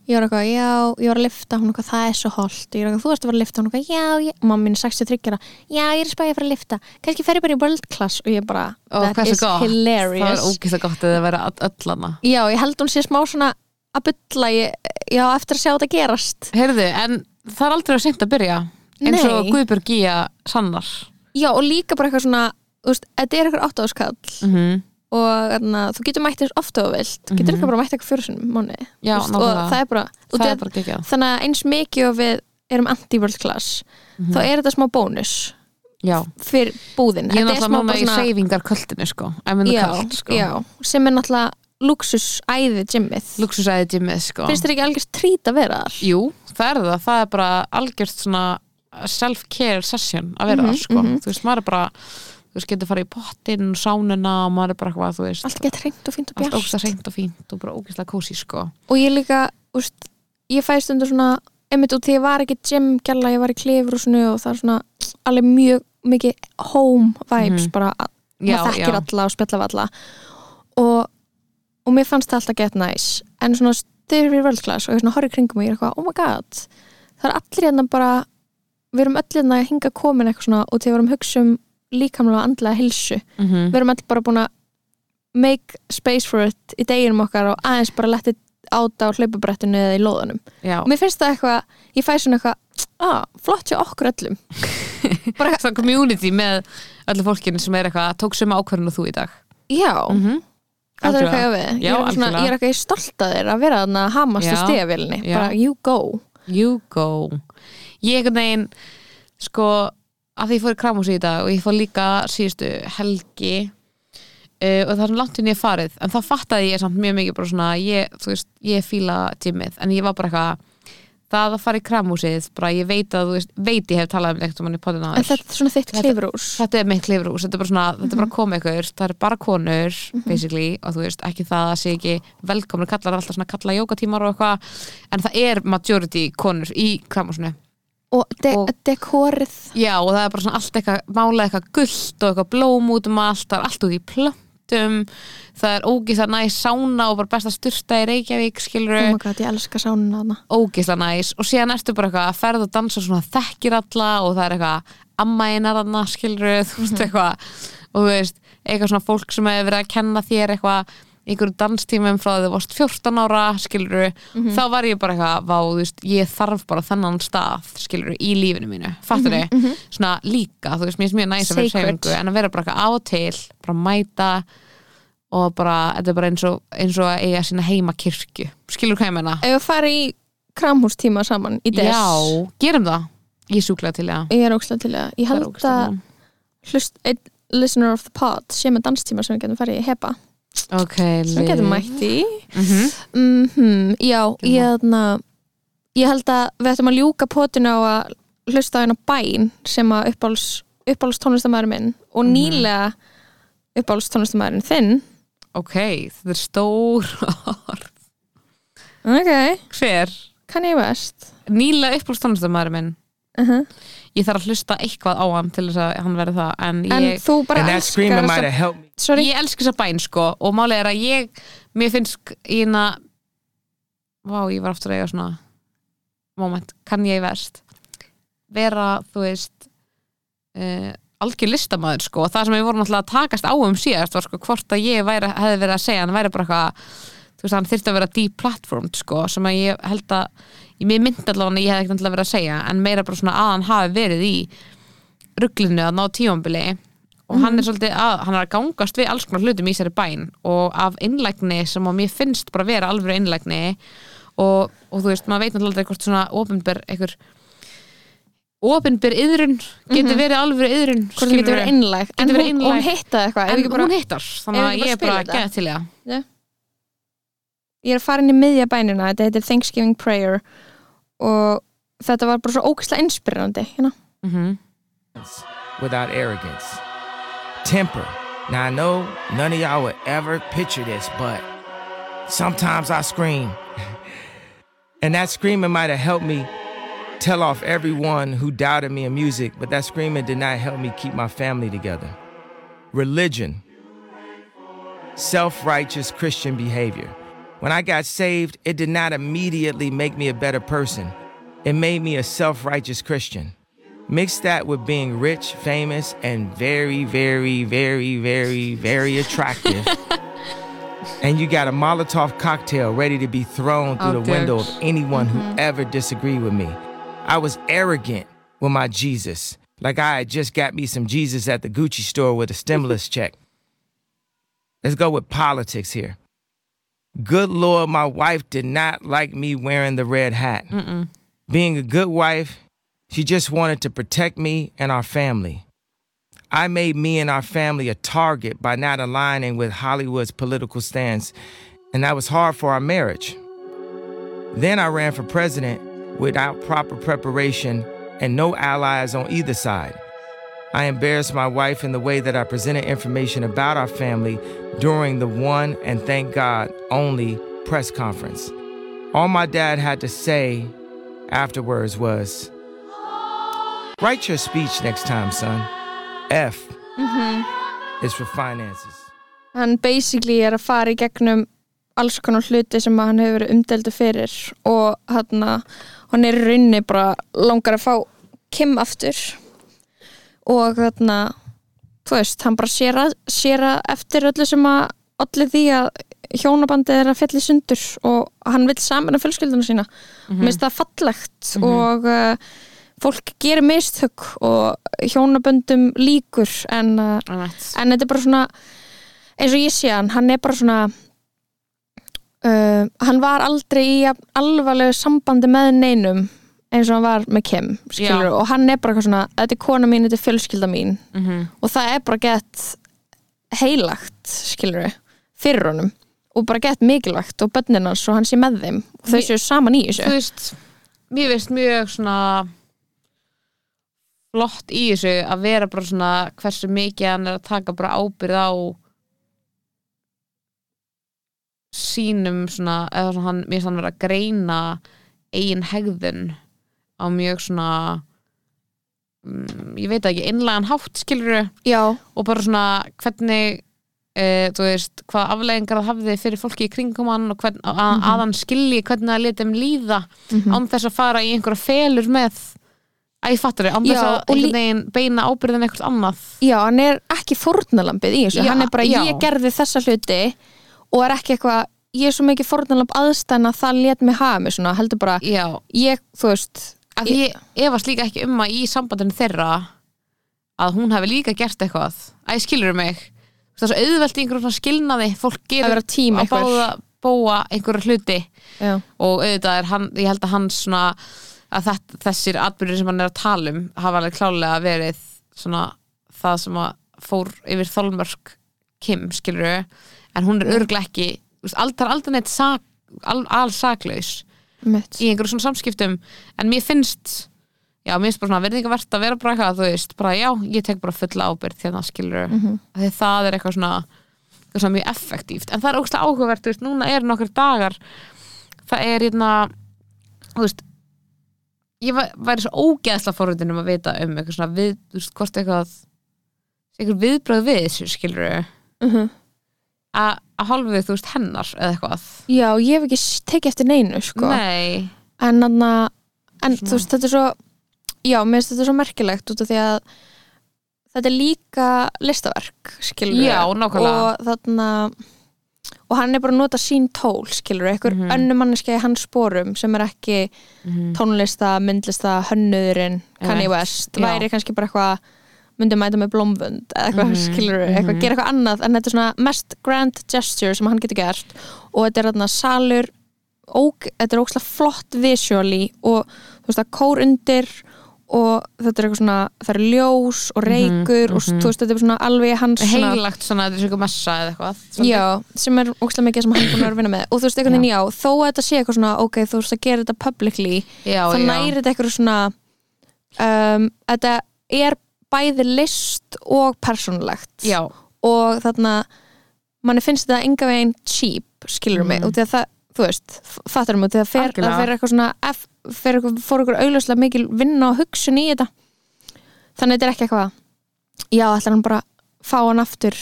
Ég var eitthvað, já, ég var að lifta hún eitthvað, það er svo holt, ég var eitthvað, þú ert að fara að lifta hún eitthvað, já, ég, og mamma mín er 63 ára. Já, ég er að spæja að fara að lifta, kannski fer ég bara í world class og ég bara, Ó, that is gott. Það hilarious er ógist að gott að það vera öll hana já, ég held hún sé smá svona að bylla, ég, já, eftir að sjá þetta gerast. Heyrðu, en það er aldrei að seint að byrja eins og. Guðbjörg Gía sannar. Já, og líka bara eitthvað svona þú veist, þetta er eitthvað áttaðskall Mhm. og þarna, þú getur mætt eins ofta og vilt getur Mhm. ekki bara mætt eitthvað sinni mánu Já, og nákvæmlega. það er bara, og Það er bara geggjað þannig að eins mikið og við erum anti-world class Mhm. þá er þetta smá bónus Já, fyrir búðin ég er Þetta náttúrulega núna í hreyfingar kvöldinu sko sko sem er náttúrulega luxusæði gymmið luxusæði gymmið sko finnst þér ekki algjörst trít að vera þar? Jú, það er það, það er bara algjört svona self-care session að vera Mhm, þar sko, mhm. þú veist, maður er bara þú veist, getur farið í pottin, sánuna og maður er bara hvað, þú veist, allt gett hreint og fínt og allt bjart. ógæslega reynd og fínt og bara ógæslega kósi sko. Og ég líka, úst, ég fæ stundur svona einmitt út því ég var ekki gymgjalla ég var í klifrúsinu og það er svona alveg mjög mikið home vibes Mhm. bara, að- Já, maður þekkir alla og spjalla við alla. Og, og mér fannst það alltaf gett næs en svona erum world class og ég svona horrið kringum og ég er eitthvað, oh my god það er allir hérna bara við erum öll hérna að hinga komin eitthvað svona og þegar við erum að hugsa um líkamlega og andlega hilsu mm við erum allir bara búin að make space for it í deginum okkar og aðeins bara letið áta á hlaupabrettinu eða í lóðunum. Já, og mér finnst það eitthvað, ég fæ svona eitthvað ah, flott hjá okkur öllum. Er community með öllu fólkinu sem er eitthvað, tók sem ákvörðun og þú í dag. Já. Mm -hmm. það er eitthvað ég við. Ég Já, er, svona, ég er eitthvað stolt að þér að vera þarna að hamast í Já, stíðavílinni já. bara you go. You go. Ég einhvern veginn sko, að því ég fór í kramhúsi í dag og ég fór líka síðustu helgi uh, og það er langt inn ég farið en þá fattaði ég samt mjög mikið bara svona ég, þú veist, ég fíla gymmið en ég var bara eitthvað það að fara í kramhúsið, bara ég veit að þú veist, veit ég hef talað um þetta um hann í podina en þetta er svona þitt Þetta- klifrús. þetta er mitt klifrús, þetta er bara svona þetta er bara koma ykkur, það er bara konur basically, og þú veist, ekki það að sé ekki velkomur kallar alltaf svona kalla jókatímar og eitthvað, en það er majority konur í kramhúsinu og, de Og- dekorið. Já, og það er bara svona allt eitthvað málað eitthvað gullt og eitthvað blóm út um allt það er allt út í plöntum. Það er ógislega næs sána og bara best að styrta í Reykjavík, skilur oh god, ég elska sánuna þarna. Ógislega næs. Og síðan ertu bara eitthvað að ferða og dansa svona þekkir alla og það er eitthvað amma einar þarna, skilur þú veist eitthvað. Og þú veist, eitthvað svona fólk sem hefur verið að kenna þér eitthvað einhverju danstímum frá því þú varst 14 ára skilur þá var ég bara eitthvað vá, þú veist, ég þarf bara þennan stað skilur í lífinu mínu, fattur þið svona líka, þú veist, mér er mjög næs að vera hreyfingu, en að vera bara eitthvað á og til bara mæta og bara, þetta er bara eins og, eins og að eiga sína heima kirkju, skilur hvað ég meina? Ef við fara í kramhústíma saman í des. Já, gerum það. Ég er sjúklega til, já ég er ókslega til að ég Það er held að listener of the pod sé með danstíma sem við getum farið í hepa Ok, sem við getum mætt í. Mm mm já, ég, þarna, ég held að við ættum að ljúka potinu á að hlusta á eina bæn sem að uppáls, uppáls tónlistamæður minn og Mhm. nýlega uppáls tónlistamæðurinn þinn. Ok, þetta er stór ok, Hver? kann ég vest Nýlega uppbúrstónlistamæður minn. Uh -huh. Ég þarf að hlusta eitthvað á hann til þess að hann verði það En en ég, þú bara elskar þessa sorry, ég elska þessa bæn sko Og málið er að ég Mér finnst í hérna Vá, ég var aftur að eiga svona Moment, kann ég verst? Vera, þú veist uh, Algjör listamaður sko Og það sem við vorum alltaf að takast á um síðast Var sko hvort að ég væri, hefði verið að segja Hann væri bara eitthvað Þú veist, hann þyrfti að vera deplatformed sko Sem að ég held að Ég myndi allavega að ég hefði ekkert endilega verið að segja En meira bara svona að hann hafi verið í Ruglinu að ná tímambili og hann er svolítið að, hann er að gangast við alls konar hlutum í sér bæn og af innlægni sem að mér finnst bara vera alveg innlægni. Og, og þú veist, maður veit náttúrulega hvort svona opinber einhver opinber yðrun getur verið alveg yðrun það getur verið innlæg. En hún, einlæg. hún hitta eitthvað. En bara, hún hittar, þannig að ég er bara þetta? gæð til það ég er að fara inn í miðja bænina. Þetta heitir Thanksgiving Prayer og þetta var bara svo ógæslega inspirerandi hérna. mm without arrogance. Temper. Now I know none of y'all would ever picture this, but sometimes I scream. and that screaming might have helped me tell off everyone who doubted me in music, but that screaming did not help me keep my family together. Religion. Self righteous Christian behavior. When I got saved, it did not immediately make me a better person. It made me a self righteous Christian. Mix that with being rich, famous, and very, very, very, very, very attractive. and you got a Molotov cocktail ready to be thrown through Oh, the window of anyone who mm-hmm. ever disagreed with me. I was arrogant with my Jesus, like I had just got me some Jesus at the Gucci store with a stimulus check. Let's go with politics here. Good Lord, my wife did not like me wearing the red hat. Being a good wife, she just wanted to protect me and our family. I made me and our family a target by not aligning with Hollywood's political stance and that was hard for our marriage. Then I ran for president without proper preparation and no allies on either side. I embarrassed my wife in the way that I presented information about our family during the one and thank God only press conference. All my dad had to say afterwards was, Write your speech next time, son. F is for finances. hann basically er að fara í gegnum alls konar hluti sem hann hefur verið umdeldu fyrir og hann, hann er í rauninni bara langar að fá Kim aftur og þarna þú veist, hann bara sér að, sér að eftir öllu sem að allir því að hjónabandið er að fjalli sundur og hann vil saman að fjölskylduna sína. Mér finnst það fallegt og uh, fólk gerir mistök og hjónaböndum líkur en uh, en þetta er bara svona eins og ég sé hann, hann er bara svona uh, hann var aldrei í alvarlegu sambandi með neinum eins og hann var með Kim skilur, og hann er bara eitthvað svona, þetta er kona mín, þetta er fjölskylda mín. Mhm. og það er bara gett heilagt skilur fyrir honum. Og bara gett mikilvægt og bönnin hans og hann sé með þeim. Og þau séu saman í þú þessu veist mér veist mjög svona flott í þessu að vera bara svona hversu mikið hann er að taka bara ábyrð á sínum svona, eða svona hann, mér finnst hann vera að greina eigin hegðun á mjög svona mm, ég veit ekki, einlegan hátt skilur já, og bara svona hvernig e, þú veist, hvað afleggingar það hafði fyrir fólki í kringum hann og hvern, að, að hann skilji hvernig það leti um líða án þess að fara í einhverja felur með að ég fattur þau, án þess að einhvern veginn beina ábyrðin eitthvað annað. Já, hann er ekki fórnalambið í þessu, Já, hann er bara já. ég gerði þessa hluti og er ekki eitthvað ég er svo mikið fórnalamb aðstæðan að það let mig hafa mig svona, heldur bara já, ég, þú veist að ég efast líka ekki um að í sambandinu þeirra að hún hefði líka gert eitthvað. Að ég skilur mig? Það er svo auðvelt í einhverjum skilnaði. Fólk gerur að báða, búa einhverja hluti. Já, og auðvitað er hann, ég held að hann svona að þetta, þessir atbyrðir sem hann er að tala um hafa alveg klálega verið svona það sem að fór yfir þolmörk Kim, skilur en hún er örglega ekki þú veist, aldrei, neitt sak, al, alls saklaus mitt í einhverjum svona samskiptum. En mér finnst já, mér finnst bara svona verðingavert að vera bara eitthvað þú veist, bara já, ég tek bara fulla ábyrgð hérna skilur, mm Mhm. því það er eitthvað svona, eitthvað svona mjög effektíft. En það er ógstlega áhugavert, veist, núna er nokkur dagar það er hérna þú veist ég væ- væri svo ógeðsla forröndin um að vita um eitthvað svona við, þú veist, hvort eitthvað eitthvað viðbröð við þessu skilur uh að að hálfu þú veist hennar eða eitthvað? Já, ég hef ekki tekið eftir neinu sko. nei, en þannig að en þú veist, þetta er svo já, mér finnst þetta svo merkilegt út af því að þetta er líka listaverk, skilur Já, og þarna og hann er bara að nota sín tól, skilur einhver mm Mhm. önnur manneski í hans sporum sem er ekki Mhm. tónlista, myndlista, hönnuðurinn Kanye West, væri kannski bara eitthvað myndi mæta með blómvönd eða eitthvað, mm Mhm, skilur eitthvað, mhm. gera eitthvað annað en þetta er svona mest grand gesture sem hann getur gert og þetta er þarna salur óg, þetta er ókslega flott visually og þú veist að kór undir og þetta er eitthvað svona það er ljós og reykur og mhm. þú veist þetta er svona alveg hans svona heilagt svona, þetta er svona messa eða eitthvað svolítið. Já, sem er ókslega mikið sem hann búin að vinna með og þú veist einhvern veginn já, þó að þetta sé eitthvað svona ok, þú veist að gera þetta publicly já, þá næri þetta eitthvað svona um, þetta er bæði list og persónulegt. Já, og þarna manni finnst þetta enga veginn cheap skilur mig, Mhm. út í að það þú veist, fattar mig, út í að fer, það fer eitthvað svona F, fer eitthvað, fór eitthvað augljóslega mikil vinna og hugsun í þetta. Þannig þetta er ekki eitthvað já, ætlar hann bara fá hann aftur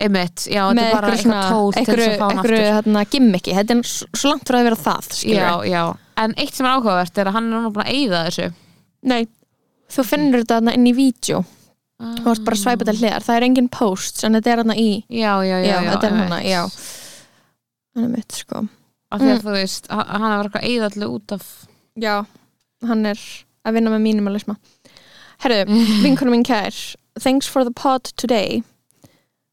einmitt, já, þetta er bara eitthvað svona eitthvað eitthvað hérna, gimmiki, þetta er svo langt frá að vera það skilur já, já, en eitt sem er áhugavert er að hann er núna búin að eyða þessu. Nei, þú finnur þetta þarna inn í vídeo. Þú ert bara að svæpa til hliðar, það er engin posts en þetta er þarna í já, já, já, þetta er hana, já. hann er mitt, sko. Af því að Mm. þú veist, hann er eitthvað eyða allir út af já, hann er að vinna með mínumalisma herru, vinkunum mín kær thanks for the pod today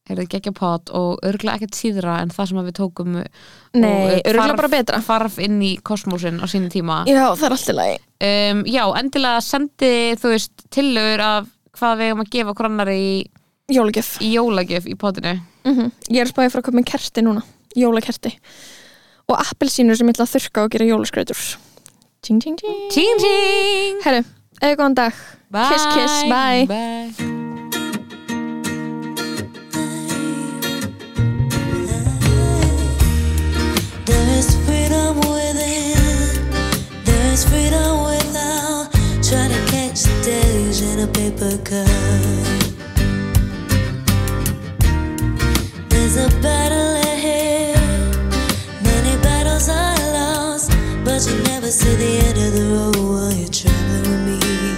er það geggja pot og örgulega ekkert síðra en það sem við tókum nei, örgulega bara betra. farf inn í kosmosin á sínu tíma. Já, það er alltaf lagi. Um, já, endilega sendi þú veist tillögur af hvað við eigum að gefa okkur annar í jólagjöf. í jólagjöf í potinu. Mm Ég er spáði frá að koma með kerti núna Jólakerti. Og appelsínur sem ég ætla að þurrka og gera jólaskrautur. Tjing, tjing, tjing. Ting ting Herru, eða góðan dag. Kiss, kiss, bye, bye. Days in a paper cup. There's a battle ahead. Many battles are lost, but you never see the end of the road while you're traveling with me.